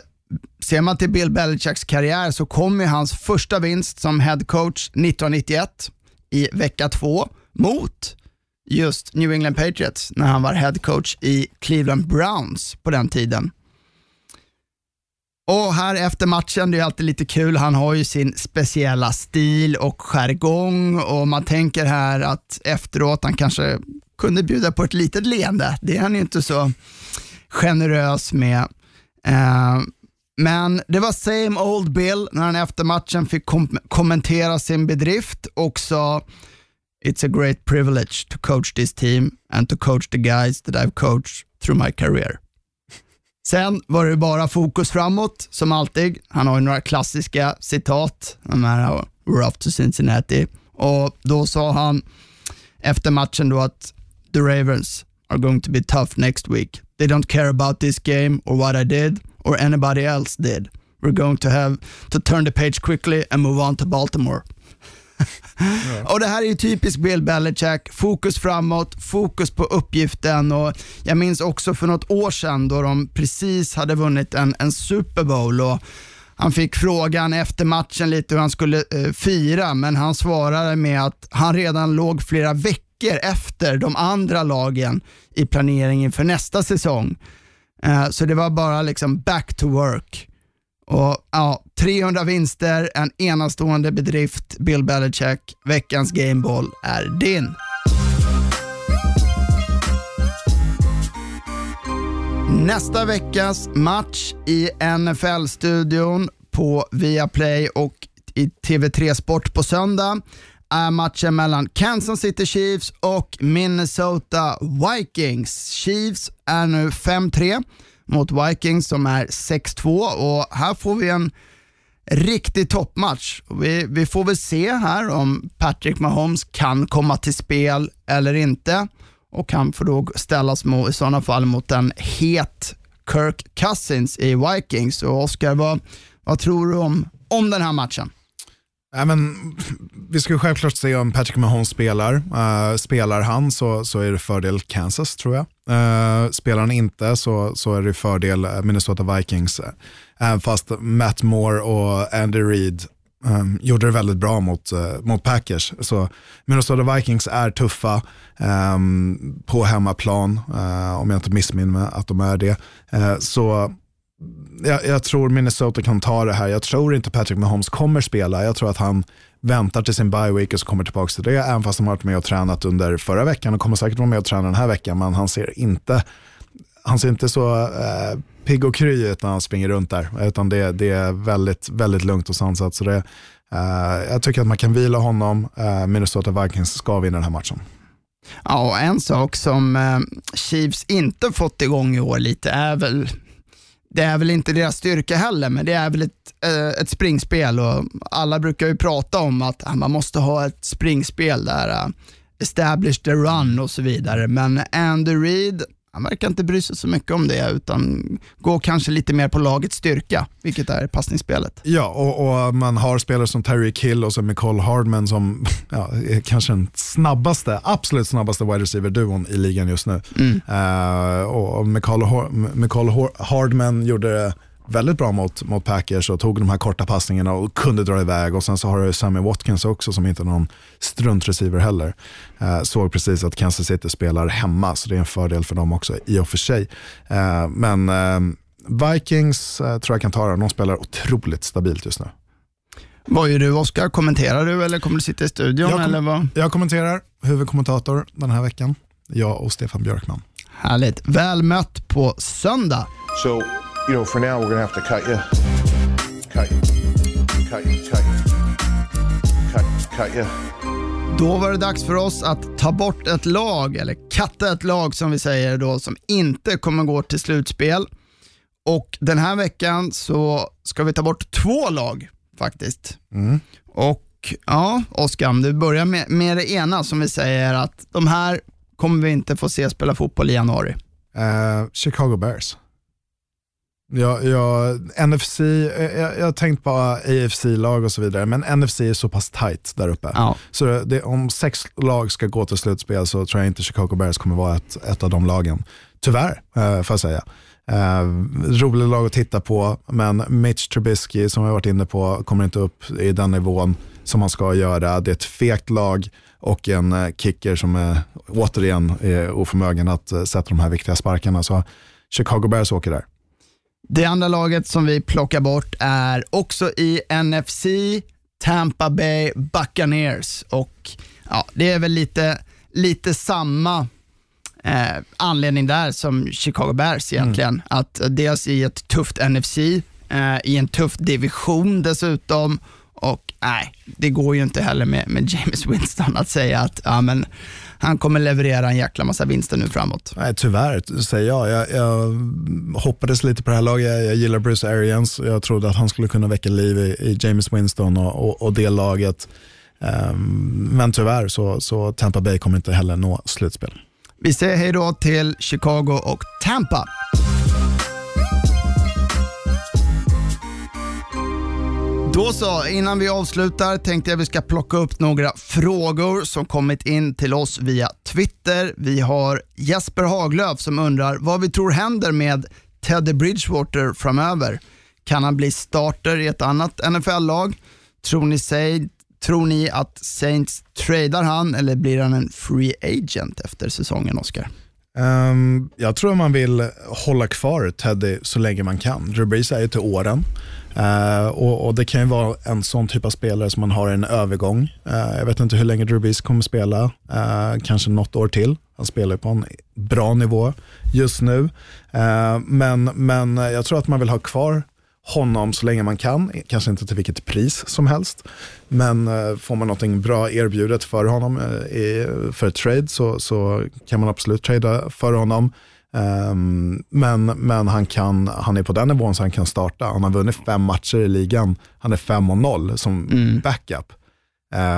Ser man till Bill Belichicks karriär så kom ju hans första vinst som head coach 1991 i vecka två mot just New England Patriots när han var head coach i Cleveland Browns på den tiden. Och här efter matchen, det är alltid lite kul, han har ju sin speciella stil och jargong och man tänker här att efteråt han kanske kunde bjuda på ett litet leende. Det är han ju inte så generös med. Eh, men det var same old Bill när han efter matchen fick kom kommentera sin bedrift och sa It's a great privilege to coach this team and to coach the guys that I've coached through my career. Sen var det bara fokus framåt, som alltid. Han har ju några klassiska citat. De här “We're off to Cincinnati” och då sa han efter matchen då att “The Ravens are going to be tough next week. They don't care about this game or what I did or anybody else did. We're going to have to turn the page quickly and move on to Baltimore. Och Det här är ju typiskt Bill Belichick. Fokus framåt, fokus på uppgiften. Och jag minns också för något år sedan då de precis hade vunnit en, en Super Bowl. Och han fick frågan efter matchen lite hur han skulle eh, fira, men han svarade med att han redan låg flera veckor efter de andra lagen i planeringen för nästa säsong. Eh, så det var bara liksom back to work. Och ja, 300 vinster, en enastående bedrift. Bill Belichick, veckans gameball är din. Nästa veckas match i NFL-studion på Viaplay och i TV3 Sport på söndag är matchen mellan Kansas City Chiefs och Minnesota Vikings. Chiefs är nu 5-3 mot Vikings som är 6-2 och här får vi en riktig toppmatch. Vi, vi får väl se här om Patrick Mahomes kan komma till spel eller inte och han får då ställas mot, i sådana fall mot en het Kirk Cousins i Vikings. Och Oscar, vad, vad tror du om, om den här matchen? Nej, men, vi ska självklart se om Patrick Mahomes spelar. Uh, spelar han så, så är det fördel Kansas tror jag. Uh, spelar han inte så, så är det fördel Minnesota Vikings. Även uh, fast Matt Moore och Andy Reid um, gjorde det väldigt bra mot, uh, mot Packers. Så Minnesota Vikings är tuffa um, på hemmaplan, om jag inte missminner mig att de är det. så jag, jag, tror Minnesota kan ta det här. Jag tror inte Patrick Mahomes kommer spela. Jag tror att han väntar till sin bye week och så kommer tillbaka till det. Även fast han har varit med och tränat under förra veckan och kommer säkert vara med och träna den här veckan. Men han ser inte, han ser inte så eh, pigg och kry ut när han springer runt där. Utan det, det är väldigt, väldigt lugnt och sansat. Så det, eh, jag tycker att man kan vila honom. Eh, Minnesota Vikings ska vinna den här matchen. Ja, en sak som eh, Chiefs inte fått igång i år lite är väl det är väl inte deras styrka heller, men det är väl ett, äh, ett springspel och alla brukar ju prata om att äh, man måste ha ett springspel där, eh, äh, establish the run och så vidare. Men Andy Reid, han verkar inte bry sig så mycket om det, utan går kanske lite mer på lagets styrka, vilket är passningsspelet. Ja, och, och man har spelare som Terry Kill och så Nicole Hardman som ja, är kanske den snabbaste, absolut snabbaste wide receiver-duon i ligan just nu. Mm. Uh, och Nicole Hardman gjorde det väldigt bra mot, mot Packers och tog de här korta passningarna och kunde dra iväg. Och sen så har du Sammy Watkins också som inte är någon struntreceiver heller. Eh, såg precis att Kansas City spelar hemma så det är en fördel för dem också i och för sig. Eh, men eh, Vikings eh, tror jag kan ta det. De spelar otroligt stabilt just nu. Vad gör du Oskar? Kommenterar du eller kommer du sitta i studion? Jag, kom eller vad? jag kommenterar, huvudkommentator den här veckan. Jag och Stefan Björkman. Härligt. Väl mött på söndag. So you know, for now we're gonna have to cut you. Cut you. Cut you. Cut you. Cut, cut you. Då var det dags för oss att ta bort ett lag, eller katta ett lag som vi säger då, som inte kommer gå till slutspel. Och den här veckan så ska vi ta bort två lag faktiskt. Mm. Och ja, Oskar, du börjar med, med det ena som vi säger att de här kommer vi inte få se spela fotboll i januari. Uh, Chicago Bears. Ja, ja, NFC, jag, jag har tänkt på AFC-lag och så vidare, men NFC är så pass tight där uppe. Ja. Så det, om sex lag ska gå till slutspel så tror jag inte Chicago Bears kommer vara ett, ett av de lagen. Tyvärr, eh, får jag säga. Eh, rolig lag att titta på, men Mitch Trubisky som jag varit inne på kommer inte upp i den nivån som han ska göra. Det är ett fegt lag och en eh, kicker som är, återigen är oförmögen att eh, sätta de här viktiga sparkarna. Så Chicago Bears åker där. Det andra laget som vi plockar bort är också i NFC, Tampa Bay Buccaneers. Och ja, Det är väl lite, lite samma eh, anledning där som Chicago Bears egentligen. Att dels i ett tufft NFC, eh, i en tuff division dessutom och nej, det går ju inte heller med, med James Winston att säga att ja, men, han kommer leverera en jäkla massa vinster nu framåt. Nej, tyvärr säger jag. jag. Jag hoppades lite på det här laget. Jag, jag gillar Bruce Arians. Jag trodde att han skulle kunna väcka liv i, i James Winston och, och, och det laget. Um, men tyvärr så, så Tampa Bay kommer inte heller nå slutspel. Vi säger hej då till Chicago och Tampa. Då så, innan vi avslutar tänkte jag vi ska plocka upp några frågor som kommit in till oss via Twitter. Vi har Jesper Haglöf som undrar vad vi tror händer med Teddy Bridgewater framöver. Kan han bli starter i ett annat NFL-lag? Tror ni, tror ni att Saints tradar han eller blir han en free agent efter säsongen, Oscar? Um, jag tror man vill hålla kvar Teddy så länge man kan. Drew Brees är ju till åren. Uh, och, och, Det kan ju vara en sån typ av spelare som man har en övergång. Uh, jag vet inte hur länge Drew Brees kommer spela, uh, kanske något år till. Han spelar på en bra nivå just nu. men, men jag tror att man vill ha kvar honom så länge man kan, kanske inte till vilket pris som helst. Men får man någonting bra erbjudet för honom i, för trade så, så kan man absolut trada för honom. Um, men men han, kan, han är på den nivån så han kan starta. Han har vunnit fem matcher i ligan. Han är 5 och 0 som mm. backup.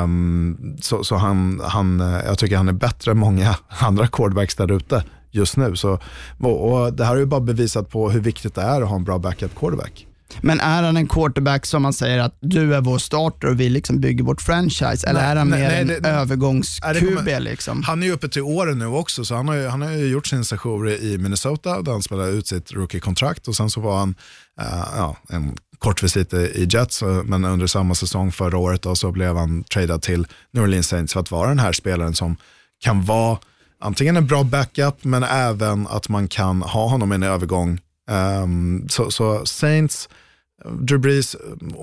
Um, så så han, han, jag tycker han är bättre än många andra quarterbacks där ute just nu. Så, och, och det här har ju bara bevisat på hur viktigt det är att ha en bra backup quarterback. Men är han en quarterback som man säger att du är vår starter och vi liksom bygger vårt franchise? Eller nej, är han nej, mer nej, en övergångs-QB? Liksom? Han är ju uppe till åren nu också, så han har ju, han har ju gjort sin session i Minnesota där han spelade ut sitt rookie-kontrakt och sen så var han uh, ja, en kort visit i Jets, men under samma säsong förra året då, så blev han tradad till New Orleans Saints för att vara den här spelaren som kan vara antingen en bra backup men även att man kan ha honom i en övergång. Um, så, så Saints Drew Brees,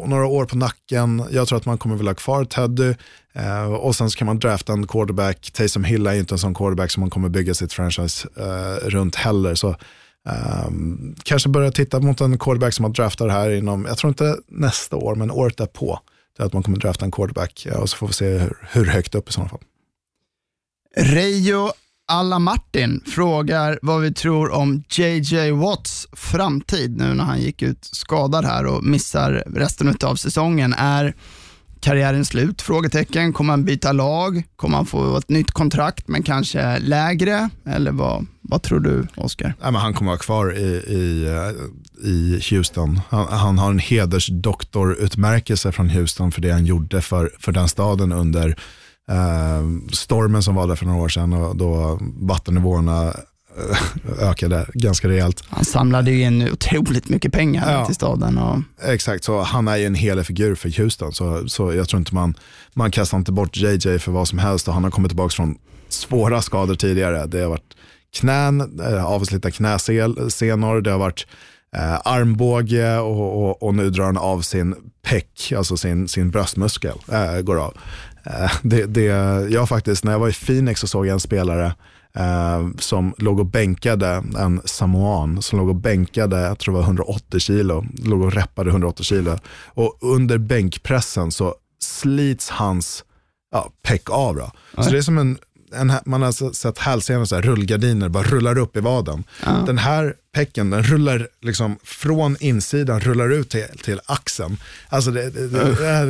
några år på nacken. Jag tror att man kommer vilja ha kvar Teddy. Uh, och sen så kan man drafta en quarterback. Taysom Hill är inte en sån quarterback som man kommer bygga sitt franchise uh, runt heller. Så um, kanske börja titta mot en quarterback som man draftar här inom, jag tror inte nästa år, men året därpå. Det är att man kommer drafta en quarterback och så får vi se hur, hur högt upp i sådana fall. Rejo alla Martin frågar vad vi tror om JJ Watts framtid nu när han gick ut skadad här och missar resten av säsongen. Är karriären slut? Frågetecken. Kommer han byta lag? Kommer han få ett nytt kontrakt men kanske lägre? Eller vad, vad tror du Oskar? Ja, han kommer vara kvar i, i, eh, i Houston. Han, han har en hedersdoktorutmärkelse från Houston för det han gjorde för, för den staden under stormen som var där för några år sedan och då vattennivåerna eh, ökade ganska rejält. Han samlade ju in otroligt mycket pengar ja, till staden. Och... Exakt, så han är ju en helig figur för Houston. Så, så jag tror inte man, man kastar inte bort JJ för vad som helst och han har kommit tillbaka från svåra skador tidigare. Det har varit knän, eh, avslita knäsenor, det har varit eh, armbåge och, och, och, nu drar han av sin peck, alltså sin, sin bröstmuskel, äh, går av. Eh, det, det, jag faktiskt, när jag var i Phoenix så såg jag en spelare eh, som låg och bänkade, en samoan, som låg och bänkade, jag tror det var 180 kilo, låg och reppade 180 kilo. Och under bänkpressen så slits hans ja, peck av. Då. Så det är som en en, man har sett hälsenor, så här, rullgardiner, bara rullar upp i vaden. Ja. Den här pecken, den rullar liksom från insidan, rullar ut till, till axeln. Alltså det, det, det,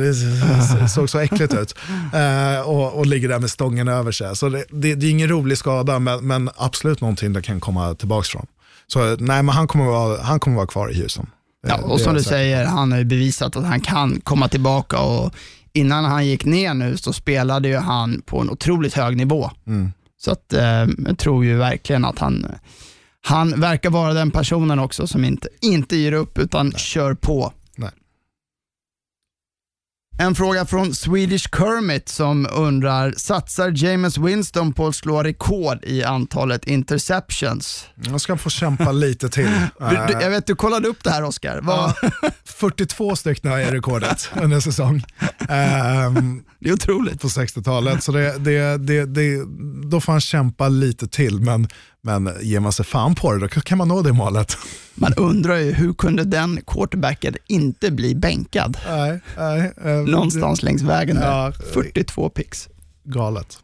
det såg så äckligt ut. Uh, och, och ligger där med stången över sig. Så det, är ingen rolig skada, men, men absolut någonting det kan komma tillbaka från. Så nej, men han kommer vara, han kommer vara kvar i Houston. Ja, och som du säger, han har ju bevisat att han kan komma tillbaka och innan han gick ner nu så spelade ju han på en otroligt hög nivå. Mm. Så att, eh, jag tror ju verkligen att han, Han verkar vara den personen också som inte, inte ger upp utan kör på. En fråga från Swedish Kermit som undrar, satsar James Winston på att slå rekord i antalet interceptions? Jag ska få kämpa lite till. Du, Eh, jag vet, du kollade upp det här Oscar. Ja, 42 stycken är rekordet under säsong. Ehm, Det är otroligt. på 60-talet. Så det, det, det, det, då får han kämpa lite till, men, men ger man sig fan på det, då kan man nå det målet. Man undrar ju hur kunde den quarterbacken inte bli bänkad? Nej, nej, ehm, Någonstans längs vägen där. Ja. 42 picks. det- Galet.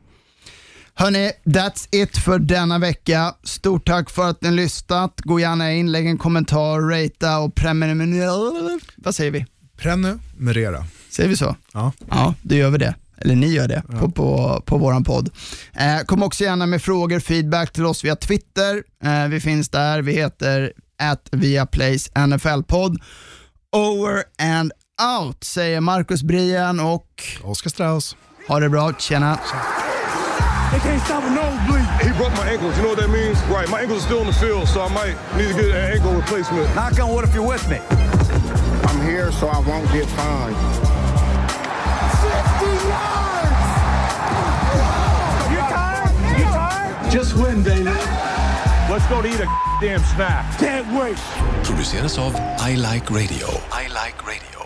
Hörni, that's it för denna vecka. Stort tack för att ni lyssnat. Gå gärna in, lägg en kommentar, ratea och prenumerera. Vad säger vi? Prenumerera. Säger vi så? Ja. Ja, då gör vi det. Eller ni gör det på, på, på vår podd. Eh, kom också gärna med frågor, feedback till oss via Twitter. Eh, vi finns där, vi heter at Viaplays NFL-podd. Over and out säger Marcus Brien och Oskar Strauss. ha det bra, tjena. They can't stop a nosebleed. He broke my ankles. You know what that means? Right. My ankles are still in the field, so I might need to get an ankle replacement. Knock on wood if you're with me. I'm here so I won't get fined. 50 yards! You tired? You tired? Just win, baby. Let's go to eat a damn snack. Can't wait. produceras av I Like Radio. I Like Radio.